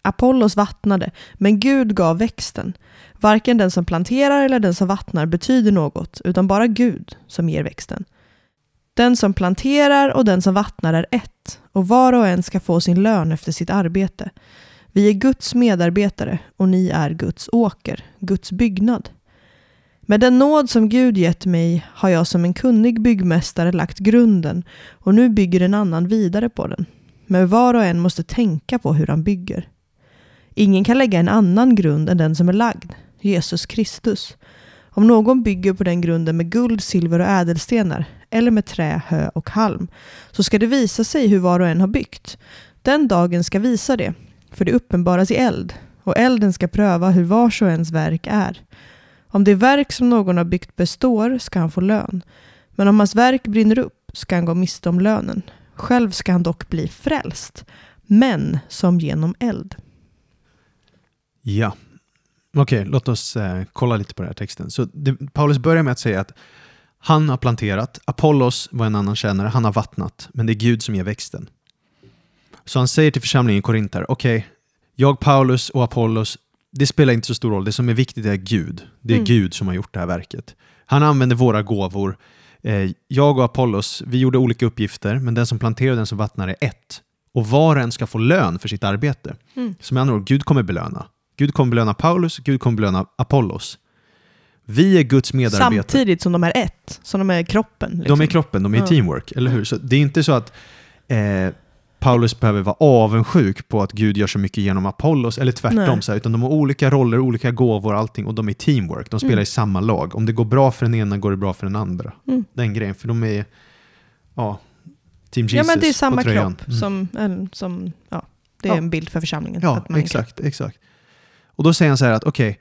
S1: Apollos vattnade, men Gud gav växten. Varken den som planterar eller den som vattnar betyder något, utan bara Gud som ger växten. Den som planterar och den som vattnar är ett, och var och en ska få sin lön efter sitt arbete. Vi är Guds medarbetare och ni är Guds åker, Guds byggnad. Med den nåd som Gud gett mig har jag som en kunnig byggmästare lagt grunden och nu bygger en annan vidare på den. Men var och en måste tänka på hur han bygger. Ingen kan lägga en annan grund än den som är lagd, Jesus Kristus. Om någon bygger på den grunden med guld, silver och ädelstenar, eller med trä, hö och halm, så ska det visa sig hur var och en har byggt. Den dagen ska visa det, för det uppenbaras i eld, och elden ska pröva hur vars och ens verk är. Om det verk som någon har byggt består ska han få lön, men om hans verk brinner upp ska han gå miste om lönen. Själv ska han dock bli frälst, men som genom eld.
S2: Ja. Okej, låt oss eh, kolla lite på den här texten. Så det, Paulus börjar med att säga att han har planterat, Apollos var en annan tjänare, han har vattnat, men det är Gud som ger växten. Så han säger till församlingen i Korint här, okej, jag, Paulus och Apollos, det spelar inte så stor roll, det som är viktigt är Gud. Det är
S1: Mm.
S2: Gud som har gjort det här verket. Han använder våra gåvor. Eh, jag och Apollos, vi gjorde olika uppgifter, men den som planterar och den som vattnar är ett. Och var och en ska få lön för sitt arbete.
S1: Mm.
S2: Så med andra ord, Gud kommer belöna. Gud kommer belöna Paulus, Gud kommer belöna Apollos. Vi är Guds medarbetare.
S1: Samtidigt som de är ett, som de är kroppen. Liksom.
S2: De är kroppen, de är
S1: Ja.
S2: teamwork, eller hur? Så det är inte så att eh, Paulus behöver vara avundsjuk på att Gud gör så mycket genom Apollos, eller tvärtom,
S1: Nej.
S2: så här, utan de har olika roller, olika gåvor och allting, och de är teamwork. De spelar
S1: Mm.
S2: i samma lag. Om det går bra för den ena går det bra för den andra.
S1: Mm.
S2: Den grejen, för de är, ja, Team Jesus
S1: Ja men det är samma kropp
S2: Mm.
S1: som, en- som ja, det är
S2: Ja.
S1: en bild för församlingen.
S2: Ja, exakt, exakt. Och då säger han så här att okej,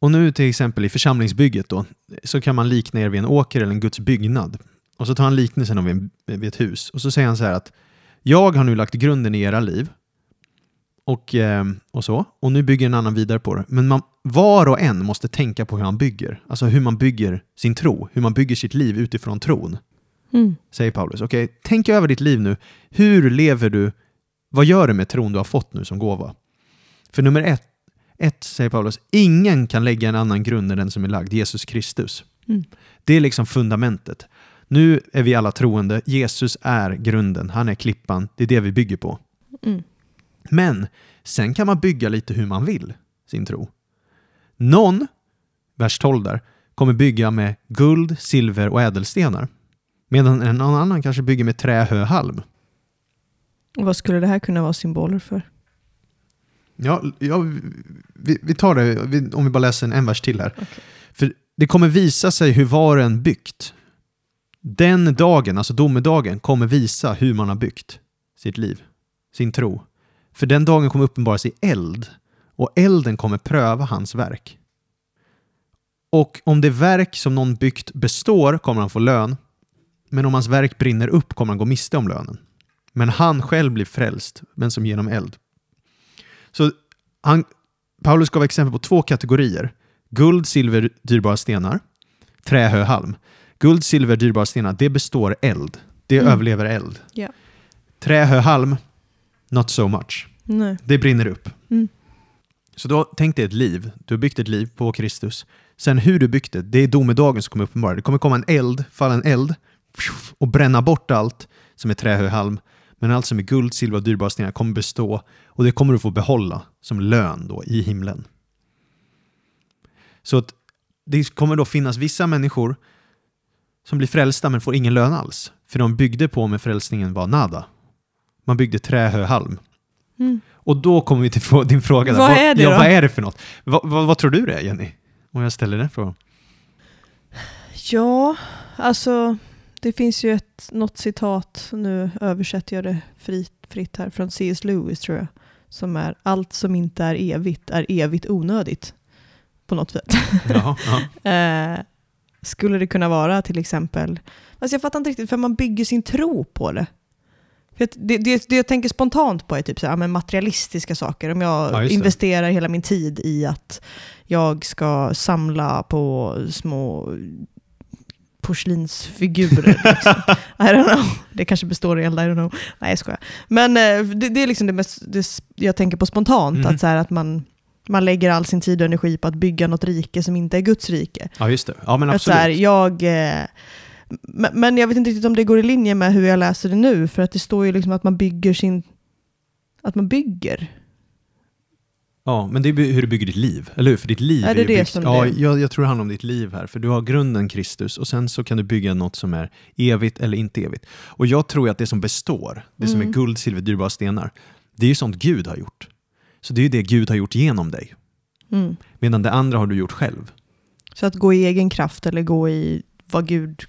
S2: och nu till exempel i församlingsbygget då, så kan man likna er vid en åker eller en Guds byggnad. Och så tar han liknelsen av en, vid ett hus. Och så säger han så här att jag har nu lagt grunden i era liv och, eh, och så, och nu bygger en annan vidare på det. Men man, var och en måste tänka på hur han bygger, alltså hur man bygger sin tro, hur man bygger sitt liv utifrån tron
S1: Mm.
S2: säger Paulus. Okej, tänk över ditt liv nu. Hur lever du? Vad gör du med tron du har fått nu som gåva? För nummer ett, ett, säger Paulus, ingen kan lägga en annan grund än den som är lagd, Jesus Kristus.
S1: Mm.
S2: Det är liksom fundamentet. Nu är vi alla troende, Jesus är grunden, han är klippan, det är det vi bygger på.
S1: Mm.
S2: Men sen kan man bygga lite hur man vill sin tro. Någon, vers 12 där, kommer bygga med guld, silver och ädelstenar. Medan en annan kanske bygger med trä, hö, halm.
S1: Och Vad skulle det här kunna vara symboler för?
S2: Ja, ja vi, vi tar det vi, om vi bara läser en, en vers till här.
S1: Okej.
S2: För det kommer visa sig hur var en byggt. Den dagen, alltså domedagen, kommer visa hur man har byggt sitt liv, sin tro. För den dagen kommer uppenbaras i eld och elden kommer pröva hans verk. Och om det verk som någon byggt består kommer han få lön, men om hans verk brinner upp kommer han gå miste om lönen. Men han själv blir frälst, men som genom eld. Så han, Paulus gav exempel på två kategorier. Guld, silver, dyrbara stenar. Trä, hö, halm. Guld, silver, dyrbara stenar, det består eld. Det
S1: Mm.
S2: överlever eld.
S1: Ja.
S2: Trä, hö, halm, not so much.
S1: Nej.
S2: Det brinner upp.
S1: Mm.
S2: Så då tänk dig ett liv. Du har byggt ett liv på Kristus. Sen hur du byggt det, det är domedagen som kommer uppenbara. Det kommer komma en eld, falla en eld och bränna bort allt som är trähöhalm. Men allt som är guld, silver och dyrbara stenar kommer bestå och det kommer du få behålla som lön då i himlen. Så att det kommer då finnas vissa människor som blir frälsta men får ingen lön alls. För de byggde på med frälsningen var nada. Man byggde trähöhalm.
S1: Mm.
S2: Och då kommer vi till din fråga. där.
S1: Vad är det
S2: ja,
S1: då?
S2: Vad är det för något? Vad, vad, vad tror du det är, Jenny? Om jag ställer den frågan.
S1: Ja, alltså det finns ju ett, något citat, nu översätter jag det fritt, fritt här, från C.S. Lewis tror jag, som är allt som inte är evigt är evigt onödigt. På något sätt. [laughs]
S2: Jaha, ja. [laughs]
S1: Eh, skulle det kunna vara till exempel, alltså jag fattar inte riktigt, för man bygger sin tro på det. Det, det, det jag tänker spontant på är typ så här, ja, men materialistiska saker. Om jag
S2: Ja,
S1: investerar hela min tid i att jag ska samla på små porslinsfigurer. [laughs] Liksom. I don't know. Det kanske består i eld, I don't know. Nej, jag skojar. Men eh, det, det är liksom det, mest, det jag tänker på spontant,
S2: Mhm.
S1: att, så här, att man, man lägger all sin tid och energi på att bygga något rike som inte är Guds rike.
S2: ja, just det. Ja, men
S1: Att så här,
S2: absolut.
S1: jag, eh, men jag vet inte riktigt om det går i linje med hur jag läser det nu, för att det står ju liksom att man bygger sin... Att man bygger.
S2: Ja, men det är hur du bygger ditt liv, eller hur? För ditt liv
S1: Är det
S2: ju
S1: det
S2: byggt-
S1: som
S2: Ja, jag, jag tror det handlar om ditt liv här. För du har grunden Kristus och sen så kan du bygga något som är evigt eller inte evigt. Och jag tror att det som består, det som är
S1: Mm.
S2: guld, silver, dyrbara stenar, det är ju sånt Gud har gjort. Så det är ju det Gud har gjort genom dig.
S1: Mm.
S2: Medan det andra har du gjort själv.
S1: Så att gå i egen kraft eller gå i vad Gud,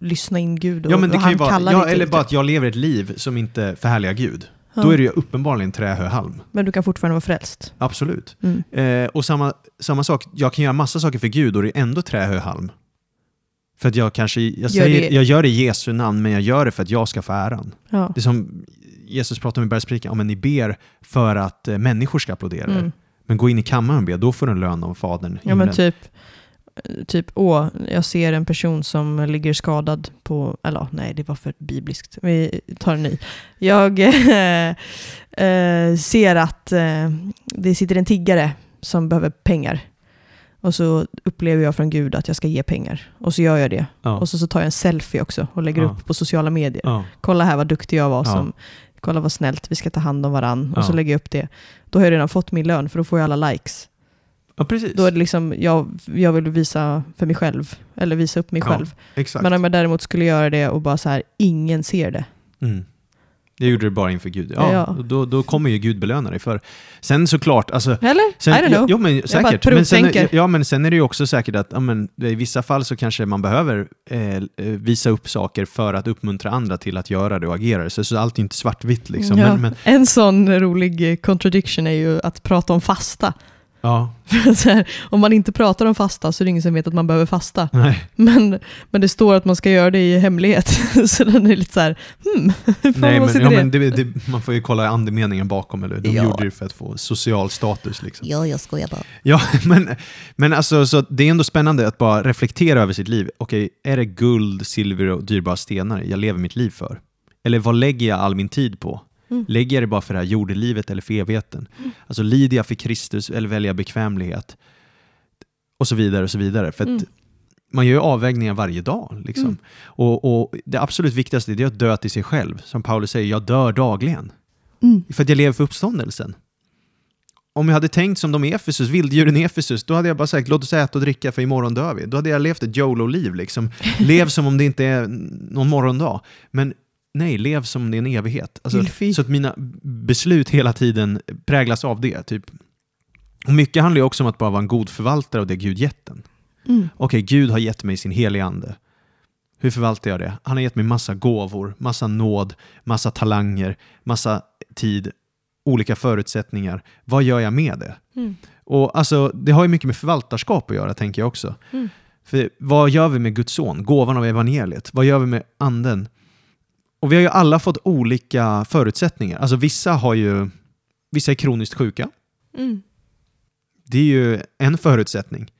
S1: lyssna in Gud och
S2: Ja, men det
S1: vad han
S2: vara,
S1: kallar
S2: ja, eller bara att jag lever ett liv som inte förhärligar Gud.
S1: Ja.
S2: Då är det ju uppenbarligen trähöhalm.
S1: Men du kan fortfarande vara frälst.
S2: Absolut.
S1: Mm.
S2: Eh, och samma, samma sak, jag kan göra massa saker för Gud och det är ändå trähöhalm. För att jag kanske, jag,
S1: Gör
S2: säger,
S1: det-
S2: jag gör det i Jesu namn, men jag gör det för att jag ska få äran.
S1: Ja.
S2: Det är som Jesus pratar om i bergspredikan, om ni ber för att eh, människor ska applådera er.
S1: Mm.
S2: Men gå in i kammaren och be, då får du en lön av Fadern.
S1: ja, men typ, typ, åh, jag ser en person som ligger skadad på, eller nej, det var för bibliskt. Vi tar en ny. Jag [laughs] eh, eh, ser att eh, det sitter en tiggare som behöver pengar. Och så upplever jag från Gud att jag ska ge pengar. Och så gör jag det.
S2: ja.
S1: Och så, så tar jag en selfie också och lägger
S2: Ja.
S1: upp på sociala medier.
S2: ja.
S1: Kolla här vad duktig jag var. Som, kolla vad snällt, vi ska ta hand om varann. Och så lägger jag upp det. Då har jag redan fått min lön för då får jag alla likes.
S2: Ja, precis.
S1: Då är det liksom, jag, jag vill visa för mig själv. Eller visa upp mig
S2: Ja,
S1: själv.
S2: Exakt.
S1: Men om jag däremot skulle göra det och bara så här, ingen ser det.
S2: Mm. Det gjorde du bara inför Gud. Ja,
S1: Ja.
S2: Då, då kommer ju Gud belöna dig för. Sen såklart, alltså,
S1: Eller?
S2: Sen,
S1: I don't know.
S2: Jo, men
S1: bara
S2: säkert. Men sen, ja, men sen är det ju också säkert att ja, men, i vissa fall så kanske man behöver eh, eh, visa upp saker för att uppmuntra andra till att göra det och agera det. Så, så allt är inte svartvitt liksom.
S1: ja.
S2: Men, men,
S1: En sån rolig eh, contradiction är ju att prata om fasta.
S2: Ja, [laughs]
S1: För här, om man inte pratar om fasta så är det ingen som vet att man behöver fasta.
S2: nej.
S1: Men, men det står att man ska göra det i hemlighet. [laughs] så den är lite så här, hmm, [laughs]
S2: nej
S1: man
S2: men, ja, men det, det, man får ju kolla andemeningen bakom, eller? De
S1: Ja.
S2: gjorde det för att få social status. Liksom.
S3: Ja, jag skojar bara.
S2: Ja, men, men alltså, så det är ändå spännande att bara reflektera över sitt liv. Okej, är det guld, silver och dyrbara stenar jag lever mitt liv för? Eller vad lägger jag all min tid på?
S1: Mm.
S2: Lägger jag det bara för det här jordelivet eller för evigheten? Alltså lider jag för Kristus eller väljer jag bekvämlighet? Och så vidare och så vidare. För
S1: Mm.
S2: man gör ju avvägningar varje dag. Liksom.
S1: Mm.
S2: Och, och det absolut viktigaste är att dö till sig själv. Som Paulus säger, jag dör dagligen.
S1: Mm.
S2: För att jag lever för uppståndelsen. Om jag hade tänkt som de i Efesus, vilddjuren i Efesus, då hade jag bara sagt låt oss äta och dricka för imorgon dör vi. Då hade jag levt ett YOLO-liv. Liksom. [laughs] Lev som om det inte är någon morgondag. Men nej, lev som om det är en evighet. Alltså, så att mina beslut hela tiden präglas av det. Typ. Och mycket handlar ju också om att bara vara en god förvaltare av det Gud gett en.
S1: Mm.
S2: Okej, Gud har gett mig sin heliga ande. Hur förvaltar jag det? Han har gett mig massa gåvor, massa nåd, massa talanger, massa tid, olika förutsättningar. Vad gör jag med det?
S1: Mm.
S2: Och alltså, Det har ju mycket med förvaltarskap att göra, tänker jag också.
S1: Mm.
S2: För vad gör vi med Guds son, gåvan av evangeliet? Vad gör vi med anden? Och vi har ju alla fått olika förutsättningar. Alltså vissa har ju, vissa är kroniskt sjuka.
S1: Mm.
S2: Det är ju en förutsättning.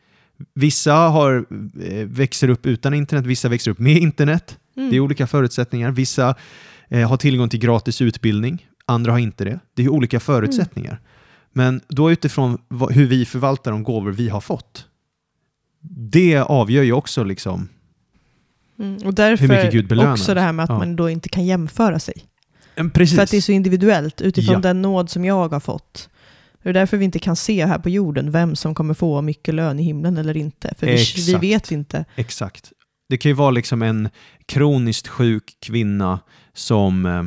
S2: Vissa har, eh, växer upp utan internet, vissa växer upp med internet.
S1: Mm.
S2: Det är olika förutsättningar. Vissa eh, har tillgång till gratis utbildning, andra har inte det. Det är olika förutsättningar. Men då utifrån hur vi förvaltar de gåvor vi har fått. Det avgör ju också liksom
S1: Mm. Och
S2: Hur mycket
S1: därför
S2: Gud belönar
S1: också det här med att
S2: Ja.
S1: man då inte kan jämföra sig.
S2: Precis.
S1: För att det är så individuellt utifrån
S2: Ja.
S1: den nåd som jag har fått. Det är därför vi inte kan se här på jorden vem som kommer få mycket lön i himlen eller inte. För vi, vi vet inte.
S2: Exakt. Det kan ju vara liksom en kroniskt sjuk kvinna som eh,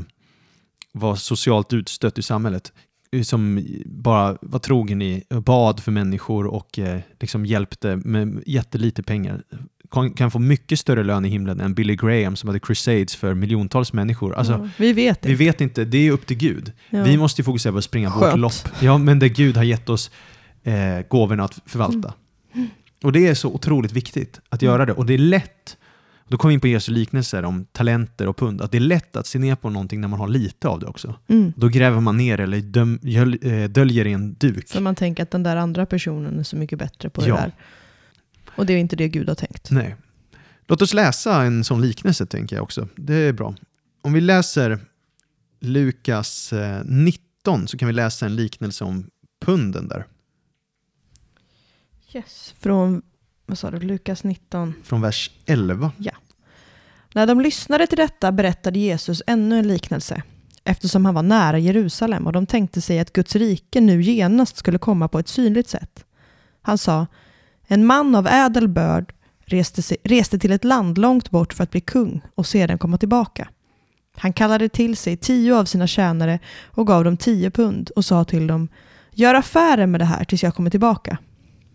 S2: var socialt utstött i samhället. eh, Som bara var trogen i bad för människor och eh, liksom hjälpte med jättelite pengar. Kan, få mycket större lön i himlen än Billy Graham som hade crusades för miljontals människor. Alltså,
S1: ja, vi vet
S2: Vi
S1: inte.
S2: vet inte, det är upp till Gud.
S1: Ja.
S2: Vi måste ju fokusera på att springa vårt
S1: Skönt.
S2: lopp. Ja, men där Gud har gett oss eh, gåvorna att förvalta.
S1: Mm.
S2: Och det är så otroligt viktigt att göra det. Och det är lätt, då kommer vi in på Jesu liknelser om talenter och pund, att det är lätt att se ner på någonting när man har lite av det också.
S1: Mm.
S2: Då gräver man ner eller döm, eh, döljer i en duk.
S1: För man tänker att den där andra personen är så mycket bättre på
S2: Ja.
S1: det där. Och det är inte det Gud har tänkt.
S2: Nej. Låt oss läsa en sån liknelse tänker jag också. Det är bra. Om vi läser Lukas eh, 19 så kan vi läsa en liknelse om punden där.
S1: Yes. Från, vad sa du, Lukas 19.
S2: Från vers 11.
S1: När de lyssnade till detta berättade Jesus ännu en liknelse, eftersom han var nära Jerusalem och de tänkte sig att Guds rike nu genast skulle komma på ett synligt sätt. Han sa, en man av ädel börd reste, reste till ett land långt bort för att bli kung och sedan komma tillbaka. Han kallade till sig tio av sina tjänare och gav dem tio pund och sa till dem, gör affärer med det här tills jag kommer tillbaka.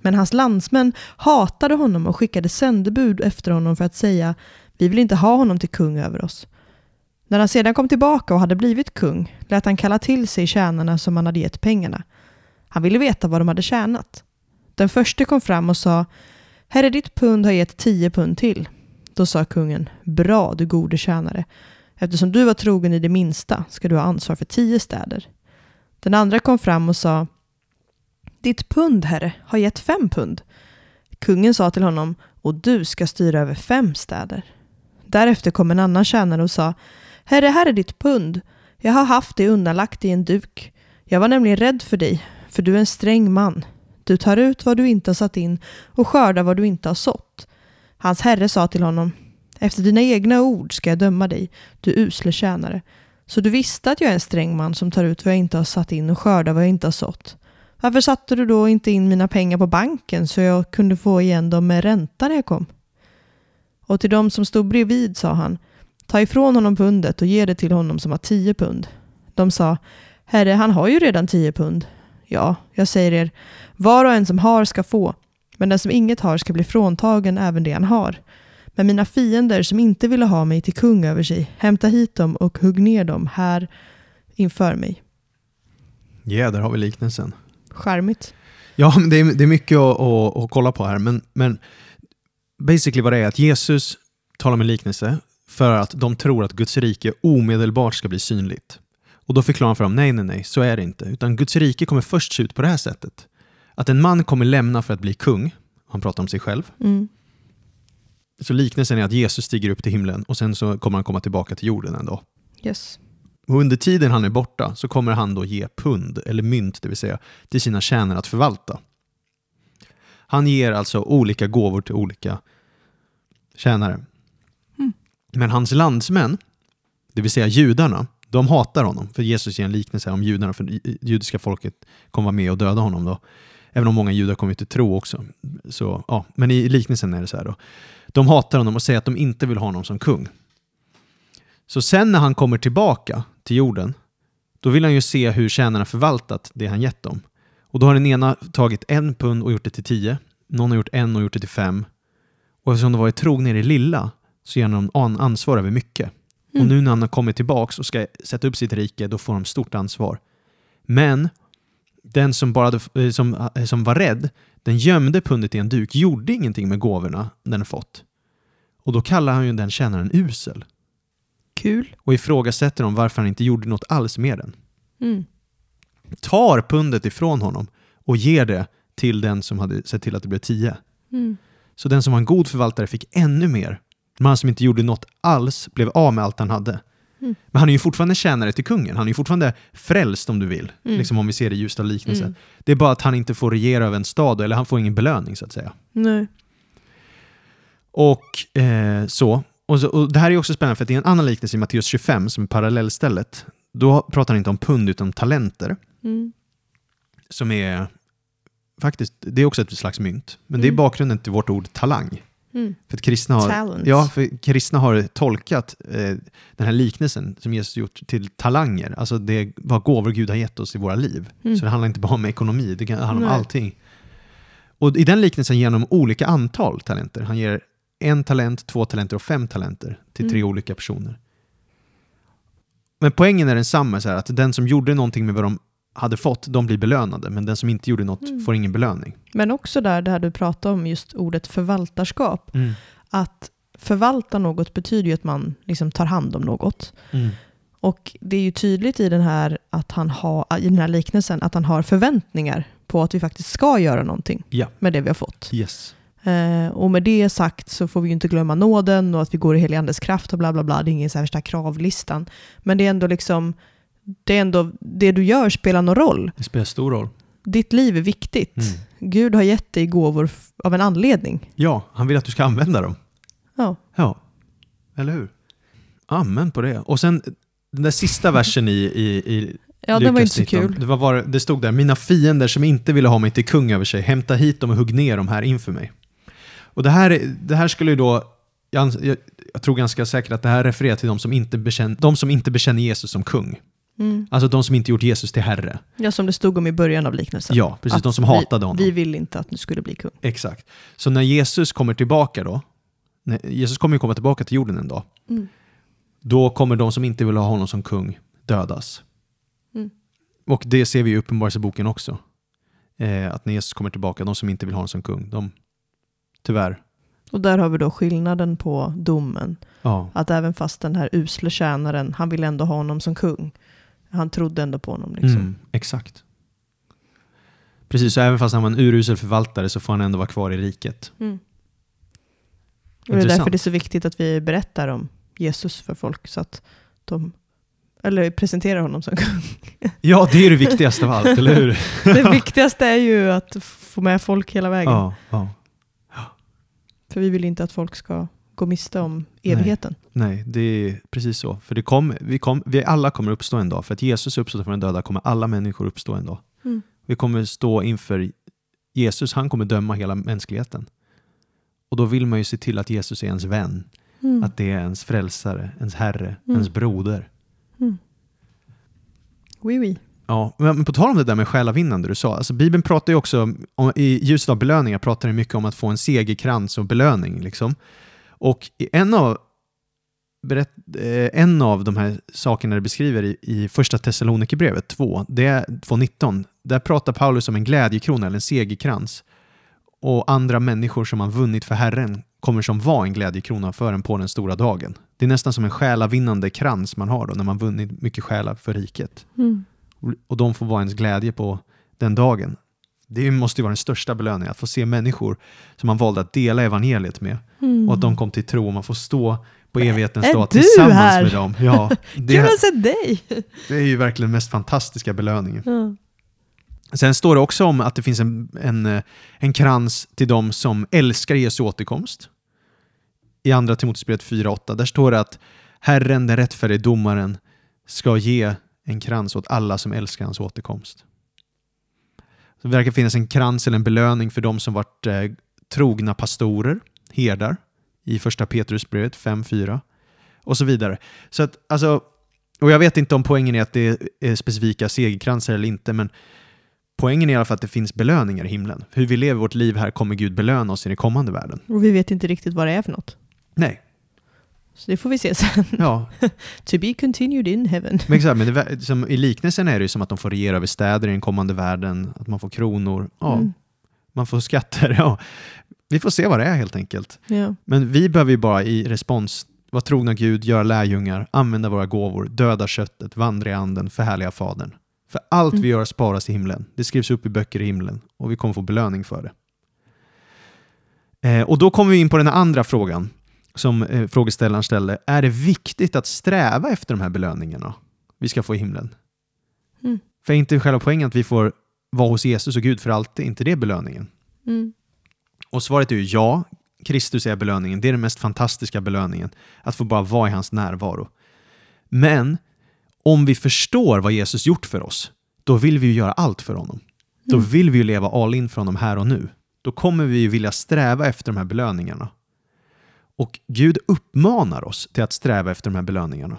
S1: Men hans landsmän hatade honom och skickade sändebud efter honom för att säga, vi vill inte ha honom till kung över oss. När han sedan kom tillbaka och hade blivit kung lät han kalla till sig tjänarna som han hade gett pengarna. Han ville veta vad de hade tjänat. Den första kom fram och sa Herre, ditt pund har gett tio pund till. Då sa kungen Bra, du gode tjänare. Eftersom du var trogen i det minsta ska du ha ansvar för tio städer. Den andra kom fram och sa Ditt pund, herre, har gett fem pund. Kungen sa till honom och du ska styra över fem städer. Därefter kom en annan tjänare och sa Herre, här är ditt pund. Jag har haft det undanlagt i en duk. Jag var nämligen rädd för dig, för du är en sträng man. Du tar ut vad du inte har satt in och skördar vad du inte har sått. Hans herre sa till honom Efter dina egna ord ska jag döma dig, du usle tjänare. Så du visste att jag är en sträng man som tar ut vad jag inte har satt in och skördar vad jag inte har sått. Varför satte du då inte in mina pengar på banken så jag kunde få igen dem med ränta när jag kom? Och till dem som stod bredvid sa han, ta ifrån honom pundet och ge det till honom som har tio pund. De sa, Herre, han har ju redan tio pund. Ja, jag säger er, var och en som har ska få, men den som inget har ska bli fråntagen även det han har. Men mina fiender som inte ville ha mig till kung över sig, hämta hit dem och hugg ner dem här inför mig.
S2: Ja, där har vi liknelsen.
S1: Charmigt.
S2: Ja, men det är, det är mycket att, att, att kolla på här, men, men basically vad det är att Jesus talar med liknelse för att de tror att Guds rike omedelbart ska bli synligt. Och då förklarar han för dem, nej, nej, nej, så är det inte. Utan Guds rike kommer först se ut på det här sättet. Att en man kommer lämna för att bli kung, han pratar om sig själv.
S1: Mm.
S2: Så liknelsen är att Jesus stiger upp till himlen och sen så kommer han komma tillbaka till jorden en dag.
S1: Yes.
S2: Och under tiden han är borta så kommer han då ge pund, eller mynt det vill säga, till sina tjänare att förvalta. Han ger alltså olika gåvor till olika tjänare.
S1: Mm.
S2: Men hans landsmän, det vill säga judarna, de hatar honom. För Jesus ger en liknelse om judarna, för det judiska folket kommer vara med och döda honom då. Även om många judar kommer till tro också. Så, ja. Men i liknelsen är det så här då. De hatar honom och säger att de inte vill ha honom som kung. Så sen när han kommer tillbaka till jorden, då vill han ju se hur tjänarna förvaltat det han gett dem. Och då har den ena tagit en pund och gjort det till tio. Någon har gjort en och gjort det till fem. Och eftersom de varit trogna i det lilla så ger han dem ansvar över mycket.
S1: Mm.
S2: Och nu när han har kommit tillbaks och ska sätta upp sitt rike, då får de stort ansvar. Men den som, bara, eh, som, eh, som var rädd, den gömde pundet i en duk, gjorde ingenting med gåvorna den fått. Och då kallar han ju den tjänaren usel
S1: Kul.
S2: och ifrågasätter om varför han inte gjorde något alls med den.
S1: Mm.
S2: Tar pundet ifrån honom och ger det till den som hade sett till att det blev tio.
S1: Mm.
S2: Så den som var en god förvaltare fick ännu mer. Men han som inte gjorde något alls blev av med allt han hade.
S1: Mm.
S2: Men han är ju fortfarande tjänare till kungen. Han är ju fortfarande frälst om du vill.
S1: Mm.
S2: Liksom om vi ser det i ljusta liknelsen.
S1: Mm.
S2: Det är bara att han inte får regera över en stad, eller han får ingen belöning så att säga.
S1: Nej.
S2: Och eh, så. Och, så. och Det här är också spännande för att i en annan liknelse i Matteus 25, som är parallellstället, då pratar han inte om pund utan om talenter.
S1: Mm.
S2: Som är faktiskt, det är också ett slags mynt. Men det är
S1: Mm.
S2: bakgrunden till vårt ord talang.
S1: Mm.
S2: För att kristna har,
S1: Talents.
S2: ja, för kristna har tolkat eh, den här liknelsen som Jesus gjort till talanger. Alltså det vad gåvor Gud har gett oss i våra liv.
S1: Mm.
S2: Så det handlar inte bara om ekonomi, det kan handla om
S1: Nej.
S2: allting. Och i den liknelsen ger han olika antal talenter. Han ger en talent, två talenter och fem talenter till tre
S1: Mm.
S2: olika personer. Men poängen är densamma, så här, att den som gjorde någonting med vad de hade fått, de blir belönade. Men den som inte gjorde något
S1: Mm.
S2: får ingen belöning.
S1: Men också där det här du pratade om, just ordet förvaltarskap. Att förvalta något betyder ju att man liksom tar hand om något.
S2: Mm.
S1: Och det är ju tydligt i den här, att han har, i den här liknelsen att han har förväntningar på att vi faktiskt ska göra någonting
S2: Ja.
S1: med det vi har fått.
S2: Yes.
S1: Eh, och med det sagt så får vi ju inte glömma nåden och att vi går i helig andes kraft och bla bla bla. Det är ingen så här värsta kravlistan. Men det är ändå liksom, det är ändå, det du gör spelar någon roll.
S2: Det spelar stor roll.
S1: Ditt liv är viktigt.
S2: Mm.
S1: Gud har gett dig gåvor av en anledning.
S2: Ja, han vill att du ska använda dem.
S1: Ja.
S2: Ja, eller hur? Amen på det. Och sen den där sista [laughs] versen i, i, i
S1: Ja, den var
S2: Lukas
S1: inte så
S2: 19,
S1: kul.
S2: Det, var det stod där, mina fiender som inte ville ha mig till kung över sig, hämta hit dem och hugg ner dem här inför mig. Och det här, är- det här skulle ju då, jag, jag, jag tror ganska säkert att det här refererar till de som inte bekänner, de som inte bekänner Jesus som kung.
S1: Mm.
S2: Alltså de som inte gjort Jesus till herre.
S1: Ja, som det stod om i början av liknelsen.
S2: Ja, precis.
S1: Att
S2: De som
S1: vi,
S2: hatade honom.
S1: Vi vill inte att du skulle bli kung.
S2: Exakt. Så när Jesus kommer tillbaka då, Jesus kommer ju komma tillbaka till jorden en dag,
S1: Mm.
S2: då kommer de som inte vill ha honom som kung dödas.
S1: Mm.
S2: Och det ser vi i Uppenbarelseboken också. Eh, att när Jesus kommer tillbaka, de som inte vill ha honom som kung, de tyvärr,
S1: Och där har vi då skillnaden på domen.
S2: ja,
S1: Att även fast den här usle tjänaren, han vill ändå ha honom som kung. Han trodde ändå på honom. Liksom.
S2: mm, exakt. Precis, så även fast han var en urusel förvaltare så får han ändå vara kvar i riket.
S1: Mm. Och det är därför det är så viktigt att vi berättar om Jesus för folk. Så att de, eller presenterar honom som kung. [laughs]
S2: Ja, det är det viktigaste av allt, eller hur? [laughs]
S1: Det viktigaste är ju att få med folk hela vägen.
S2: Ja, ja.
S1: För vi vill inte att folk ska gå miste om evigheten.
S2: Nej, det är precis så. För det kom, vi, kom, vi alla kommer uppstå en dag. För att Jesus uppstod från den döda kommer alla människor uppstå en dag.
S1: Mm.
S2: Vi kommer stå inför Jesus, han kommer döma hela mänskligheten. Och då vill man ju se till att Jesus är ens vän.
S1: Mm.
S2: Att det är ens frälsare, ens herre,
S1: Mm.
S2: ens broder.
S1: Mm. Oui, oui.
S2: Ja, men på tal om det där med själavinnande du sa, alltså Bibeln pratar ju också, om, i ljuset av belöningar pratar det mycket om att få en segerkrans och belöning. Liksom. Och en av, berätt, eh, en av de här sakerna det beskriver i, i första Thessalonikerbrevet 2, det är 2.19, där pratar Paulus om en glädjekrona eller en segerkrans. Och andra människor som har vunnit för Herren kommer som var en glädjekrona för en på den stora dagen. Det är nästan som en själavinnande krans man har då när man vunnit mycket själar för riket
S1: Mm.
S2: och de får vara ens glädje på den dagen. Det måste ju vara den största belöningen, att få se människor som man valde att dela evangeliet med
S1: Mm.
S2: och att de kom till tro och man får stå på evighetens dag tillsammans
S1: här?
S2: med dem. Ja, [laughs]
S1: Kul
S2: det,
S1: att se dig!
S2: det är ju verkligen den mest fantastiska belöningen.
S1: Ja.
S2: Sen står det också om att det finns en, en, eh, en krans till de som älskar Jesu återkomst. I andra Timoteusbrevet 4.8, där står det att Herren, den rättfärdige domaren, ska ge en krans åt alla som älskar hans återkomst. Så det verkar finnas en krans eller en belöning för de som varit eh, trogna pastorer, herdar, i första Petrusbrevet 5.4 och så vidare. Så att, alltså, och jag vet inte om poängen är att det är specifika segerkransar eller inte, men Poängen är i alla fall att det finns belöningar i himlen. Hur vi lever vårt liv här kommer Gud belöna oss i den kommande världen.
S1: Och vi vet inte riktigt vad det är för något.
S2: Nej,
S1: Så det får vi se sen.
S2: ja. [laughs]
S1: to be continued in heaven.
S2: Men, exakt, men det, som, i liknelsen är det ju som att de får regera över städer i den kommande världen, att man får kronor, ja,
S1: Mm.
S2: man får skatter. [laughs] Ja. Vi får se vad det är helt enkelt.
S1: Ja.
S2: Men vi behöver ju bara i respons vara trogna Gud, göra lärjungar, använda våra gåvor, döda köttet, vandra i anden, förhärliga Fadern. För allt
S1: Mm.
S2: vi gör sparas i himlen. Det skrivs upp i böcker i himlen och vi kommer få belöning för det. Eh, och då kommer vi in på den andra frågan. Som eh, frågeställaren ställde, är det viktigt att sträva efter de här belöningarna vi ska få i himlen?
S1: Mm.
S2: För är inte själva poängen att vi får vara hos Jesus och Gud för alltid? Inte det belöningen?
S1: Mm.
S2: Och svaret är ju ja, Kristus är belöningen. Det är den mest fantastiska belöningen. Att få bara vara i hans närvaro. Men om vi förstår vad Jesus gjort för oss, då vill vi ju göra allt för honom. Då
S1: Mm.
S2: vill vi ju leva all in för honom här och nu. Då kommer vi ju vilja sträva efter de här belöningarna. Och Gud uppmanar oss till att sträva efter de här belöningarna.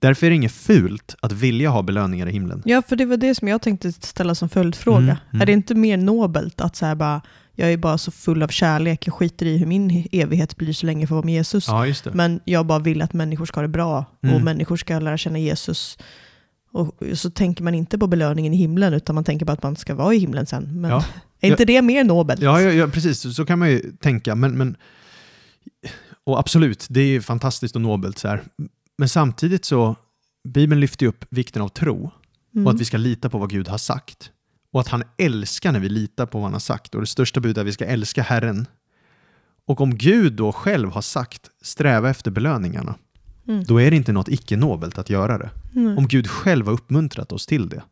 S2: Därför är det inget fult att vilja ha belöningar i himlen.
S1: Ja, för det var det som jag tänkte ställa som följdfråga.
S2: Mm, mm.
S1: Är det inte mer nobelt att så bara, jag är bara så full av kärlek, jag skiter i hur min evighet blir så länge jag får vara med Jesus.
S2: Ja.
S1: Men jag bara vill att människor ska ha det bra
S2: Mm.
S1: och människor ska lära känna Jesus. Och så tänker man inte på belöningen i himlen, utan man tänker bara att man ska vara i himlen sen. Men
S2: Ja.
S1: är inte det mer nobelt?
S2: Ja, ja, ja, precis. Så kan man ju tänka. Men, men, och absolut, det är fantastiskt och nobelt. Så här. Men samtidigt så, Bibeln lyfter upp vikten av tro
S1: Mm.
S2: och att vi ska lita på vad Gud har sagt. Och att han älskar när vi litar på vad han har sagt. Och det största budet är att vi ska älska Herren. Och om Gud då själv har sagt sträva efter belöningarna,
S1: Mm.
S2: då är det inte något icke-nobelt att göra det.
S1: Mm.
S2: Om Gud själv har uppmuntrat oss till det.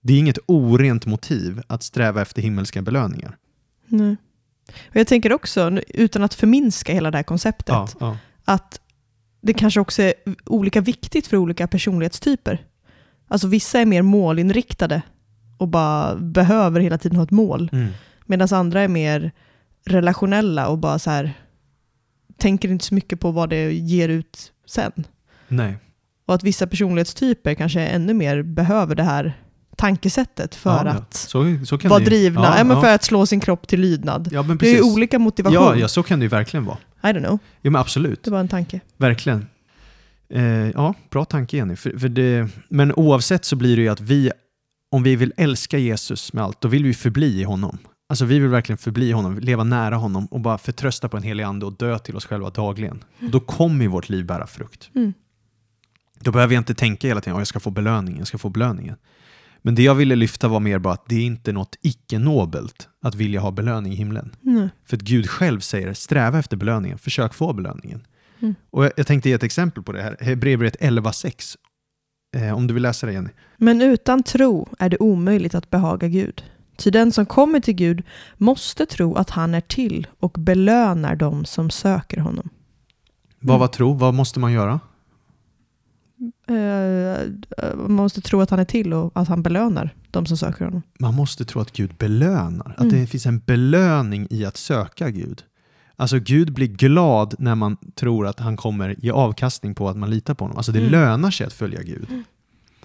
S2: Det är inget orent motiv att sträva efter himmelska belöningar.
S1: Nej. Och jag tänker också, utan att förminska hela det här konceptet,
S2: Ja, ja.
S1: att det kanske också är olika viktigt för olika personlighetstyper. Alltså vissa är mer målinriktade och bara behöver hela tiden ha ett mål.
S2: Mm.
S1: Medan andra är mer relationella och bara så här tänker inte så mycket på vad det ger ut sen.
S2: Nej.
S1: Och att vissa personlighetstyper kanske ännu mer behöver det här tankesättet för
S2: ja,
S1: att
S2: så, så
S1: vara drivna,
S2: Ja,
S1: ja, men för att slå sin kropp till lydnad.
S2: ja, men
S1: Det är ju olika motivation.
S2: Ja, ja, så kan det ju verkligen vara.
S1: I don't know,
S2: Jo, men absolut.
S1: det var en tanke.
S2: Verkligen. Eh, ja, bra tanke Jenny. För, för det, men oavsett så blir det ju att vi, om vi vill älska Jesus med allt, då vill vi förbli i honom. Alltså vi vill verkligen förbli honom, leva nära honom och bara förtrösta på en helig ande och dö till oss själva dagligen. Och då kommer vårt liv bära frukt.
S1: Mm.
S2: Då behöver jag inte tänka hela tiden att jag ska få belöningen, jag ska få belöningen. Men det jag ville lyfta var mer bara att det är inte något icke-nobelt att vilja ha belöning i himlen.
S1: Nej.
S2: För att Gud själv säger sträva efter belöningen, försök få belöningen.
S1: Mm.
S2: Och jag, jag tänkte ge ett exempel på det här, Hebreerbrevet 11.6. Eh, om du vill läsa det Jenny.
S1: Men utan tro är det omöjligt att behaga Gud. Ty den som kommer till Gud måste tro att han är till och belönar dem som söker honom.
S2: Vad
S1: Mm.
S2: var tro? Vad måste man göra?
S1: Eh, man måste tro att han är till och att han belönar de som söker honom.
S2: Man måste tro att Gud belönar. Att
S1: Mm.
S2: det finns en belöning i att söka Gud. Alltså Gud blir glad när man tror att han kommer ge avkastning på att man litar på honom. Alltså det
S1: Mm.
S2: lönar sig att följa Gud.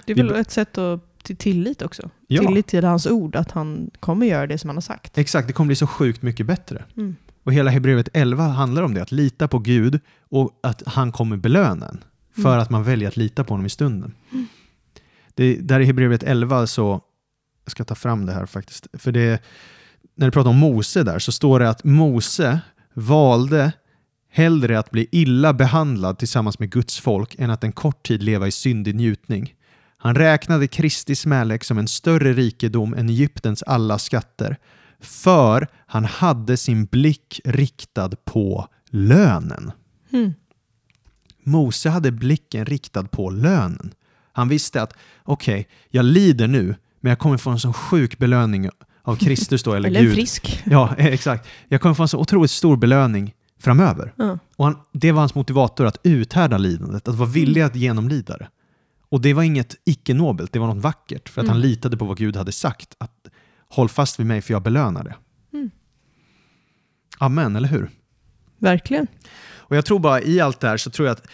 S1: Det är väl ett sätt att, till tillit också.
S2: Ja.
S1: Tillit till hans ord, att han kommer göra det som han har sagt.
S2: Exakt, det kommer bli så sjukt mycket bättre.
S1: Mm.
S2: Och hela Hebreerbrevet 11 handlar om det, att lita på Gud och att han kommer belöna en för
S1: Mm.
S2: att man väljer att lita på honom i stunden. Det, där i Hebreerbrevet 11 så, jag ska ta fram det här faktiskt, för det, när det pratar om Mose där så står det att Mose valde hellre att bli illa behandlad tillsammans med Guds folk än att en kort tid leva i syndig njutning. Han räknade Kristi smälek som en större rikedom än Egyptens alla skatter, för han hade sin blick riktad på lönen.
S1: Mm.
S2: Mose hade blicken riktad på lönen. Han visste att okej, jag lider nu, men jag kommer få en sån sjuk belöning av Kristus då, [laughs] eller,
S1: Eller
S2: Gud.
S1: frisk. [laughs]
S2: Ja, exakt. Jag kommer få en så otroligt stor belöning framöver.
S1: Ja.
S2: Och han, det var hans motivator att uthärda lidandet, att vara villig att genomlida det. Och det var inget icke-nobelt, det var något vackert, för att han
S1: Mm.
S2: litade på vad Gud hade sagt. Att håll fast vid mig för jag belönar det.
S1: Mm.
S2: Amen, eller hur?
S1: Verkligen.
S2: Och jag tror bara i allt det här så tror jag att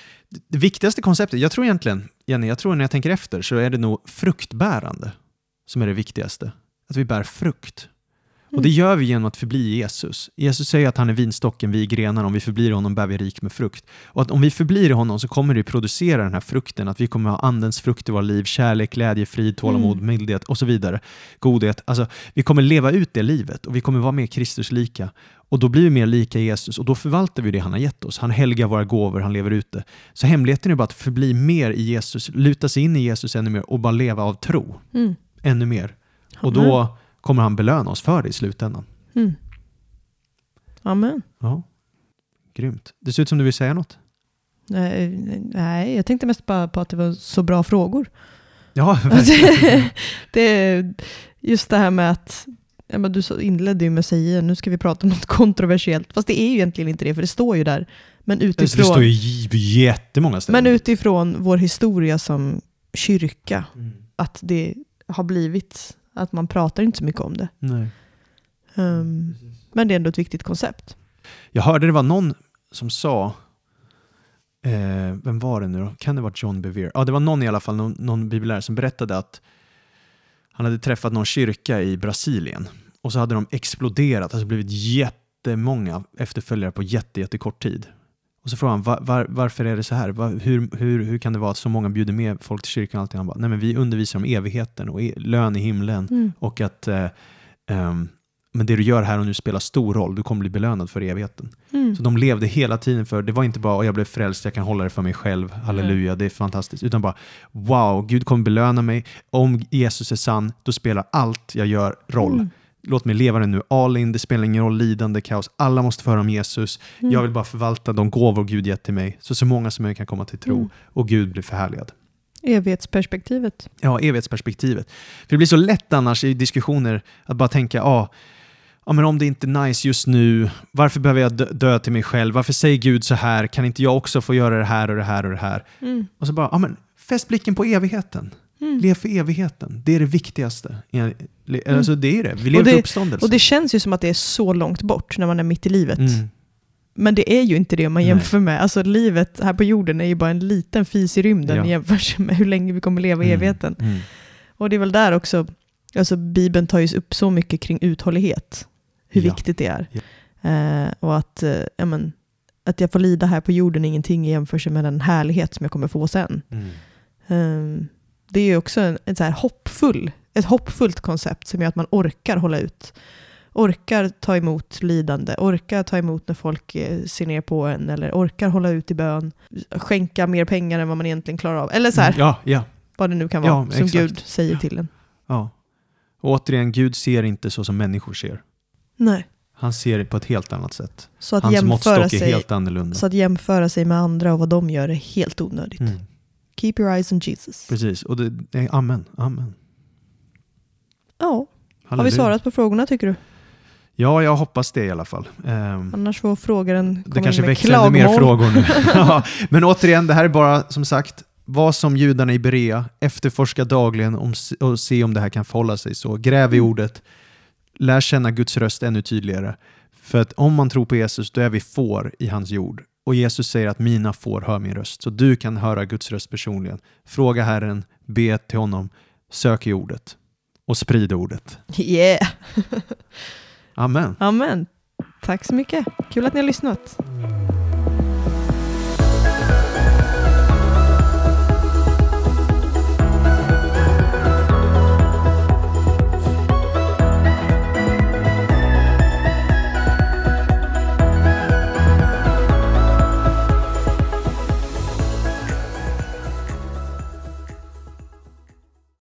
S2: det viktigaste konceptet, jag tror egentligen, Jenny, jag tror när jag tänker efter så är det nog fruktbärande som är det viktigaste. Att vi bär frukt. Och det gör vi genom att förbli Jesus. Jesus säger att han är vinstocken, vi är grenarna. Om vi förblir honom bär vi rik med frukt. Och att om vi förblir i honom så kommer det producera den här frukten. Att vi kommer ha andens frukt i våra liv. Kärlek, glädje, frid, tålamod,
S1: Mm.
S2: mildhet och så vidare. Godhet. Alltså, vi kommer leva ut det livet och vi kommer vara mer Kristus lika. Och då blir vi mer lika Jesus och då förvaltar vi det han har gett oss. Han helgar våra gåvor, han lever ute. Så hemligheten är bara att förbli mer i Jesus, luta sig in i Jesus ännu mer och bara leva av tro
S1: Mm.
S2: ännu mer. Och då kommer han belöna oss för det i slutändan.
S1: Mm. Amen.
S2: Ja. Grymt. Det ser ut som du vill säga något.
S1: Nej, nej, jag tänkte mest bara på att det var så bra frågor.
S2: Ja, [laughs]
S1: det, det, just det här med att ja, men du inledde ju med att säga nu ska vi prata om något [laughs] kontroversiellt. Fast det är ju egentligen inte det, för det står ju där. Men utifrån,
S2: det står ju jättemånga ställen.
S1: men utifrån vår historia som kyrka,
S2: Mm.
S1: att det har blivit att man pratar inte så mycket om det. Um, men det är ändå ett viktigt koncept.
S2: Jag hörde det var någon som sa, eh, vem var det nu då? Kan det vara John Bevere? Ja, det var någon i alla fall, någon, någon bibellärare som berättade att han hade träffat någon kyrka i Brasilien och så hade de exploderat, alltså blivit jättemånga efterföljare på jätte, jättekort tid. Och så frågade han var, var, varför är det så här? Var, hur, hur, hur kan det vara att så många bjuder med folk till kyrkan? och Allting? Han bara, nej men vi undervisar om evigheten och e lön i himlen
S1: Mm.
S2: och att eh, ehm, men det du gör här och nu spelar stor roll, du kommer bli belönad för evigheten.
S1: Mm.
S2: Så de levde hela tiden för, det var inte bara "Åh, jag blev frälst, jag kan hålla det för mig själv, halleluja, det är fantastiskt. Utan bara, wow, Gud kommer belöna mig. Om Jesus är sann, då spelar allt jag gör roll.
S1: Mm.
S2: Låt mig leva det nu, all in, det spelar ingen roll, lidande, kaos. Alla måste få höra om Jesus.
S1: Mm.
S2: Jag vill bara förvalta de gåvor Gud gett till mig, så så många som möjligt kan komma till tro
S1: Mm.
S2: och Gud blir förhärligad.
S1: Evighetsperspektivet.
S2: Ja, evighetsperspektivet. För det blir så lätt annars i diskussioner att bara tänka, ja, ja men om det inte är nice just nu, varför behöver jag dö, dö till mig själv? Varför säger Gud så här? Kan inte jag också få göra det här och det här och det här?
S1: Mm.
S2: Och så bara, ja men fäst blicken på evigheten.
S1: Mm.
S2: Lev för evigheten. Det är det viktigaste. Alltså det är det. Vi lever
S1: Och det-
S2: för uppståndelsen.
S1: Och det känns ju som att det är så långt bort när man är mitt i livet.
S2: mm.
S1: Men det är ju inte det om man
S2: Nej.
S1: jämför med, alltså livet här på jorden är ju bara en liten fis i rymden
S2: Ja.
S1: i jämförelse med hur länge vi kommer leva i
S2: Mm.
S1: evigheten.
S2: Mm.
S1: Och det är väl där också, alltså Bibeln tar ju upp så mycket kring uthållighet, hur
S2: Ja.
S1: viktigt det är. Eh, och att, eh, ja, men, att jag får lida här på jorden är ingenting i jämförelse med den härlighet som jag kommer få sen.
S2: Mm.
S1: Eh, det är ju också en, ett, så här hoppfull, ett hoppfullt koncept som gör att man orkar hålla ut. Orkar ta emot lidande, orkar ta emot när folk eh, ser ner på en eller orkar hålla ut i bön, skänka mer pengar än vad man egentligen klarar av. Eller så här,
S2: Ja, ja,
S1: vad det nu kan vara
S2: Ja,
S1: som
S2: exakt.
S1: Gud säger till en.
S2: ja. Och återigen, Gud ser inte så som människor ser.
S1: Nej.
S2: Han ser det på ett helt annat sätt.
S1: Så att,
S2: Hans måttstock är
S1: sig,
S2: helt annorlunda.
S1: så att jämföra sig med andra och vad de gör är helt onödigt.
S2: Mm.
S1: Keep your eyes on Jesus.
S2: Precis, och det, det är amen, amen.
S1: Ja, har vi
S2: Halleluja.
S1: svarat på frågorna tycker du?
S2: Ja, jag hoppas det i alla fall. Ehm,
S1: Annars får frågaren
S2: det
S1: komma
S2: kanske
S1: in med
S2: växer ännu mer frågor nu. [laughs] ja, men återigen, det här är bara som sagt, var som judarna i Berea, efterforska dagligen om, och se om det här kan förhålla sig så. Gräv i
S1: Mm.
S2: ordet, lär känna Guds röst ännu tydligare. För att om man tror på Jesus, då är vi får i hans jord. Och Jesus säger att mina får hör min röst. Så du kan höra Guds röst personligen. Fråga Herren, be till honom, sök i ordet och sprid ordet.
S1: Yeah!
S2: Amen.
S1: Amen. Tack så mycket. Kul att ni har lyssnat.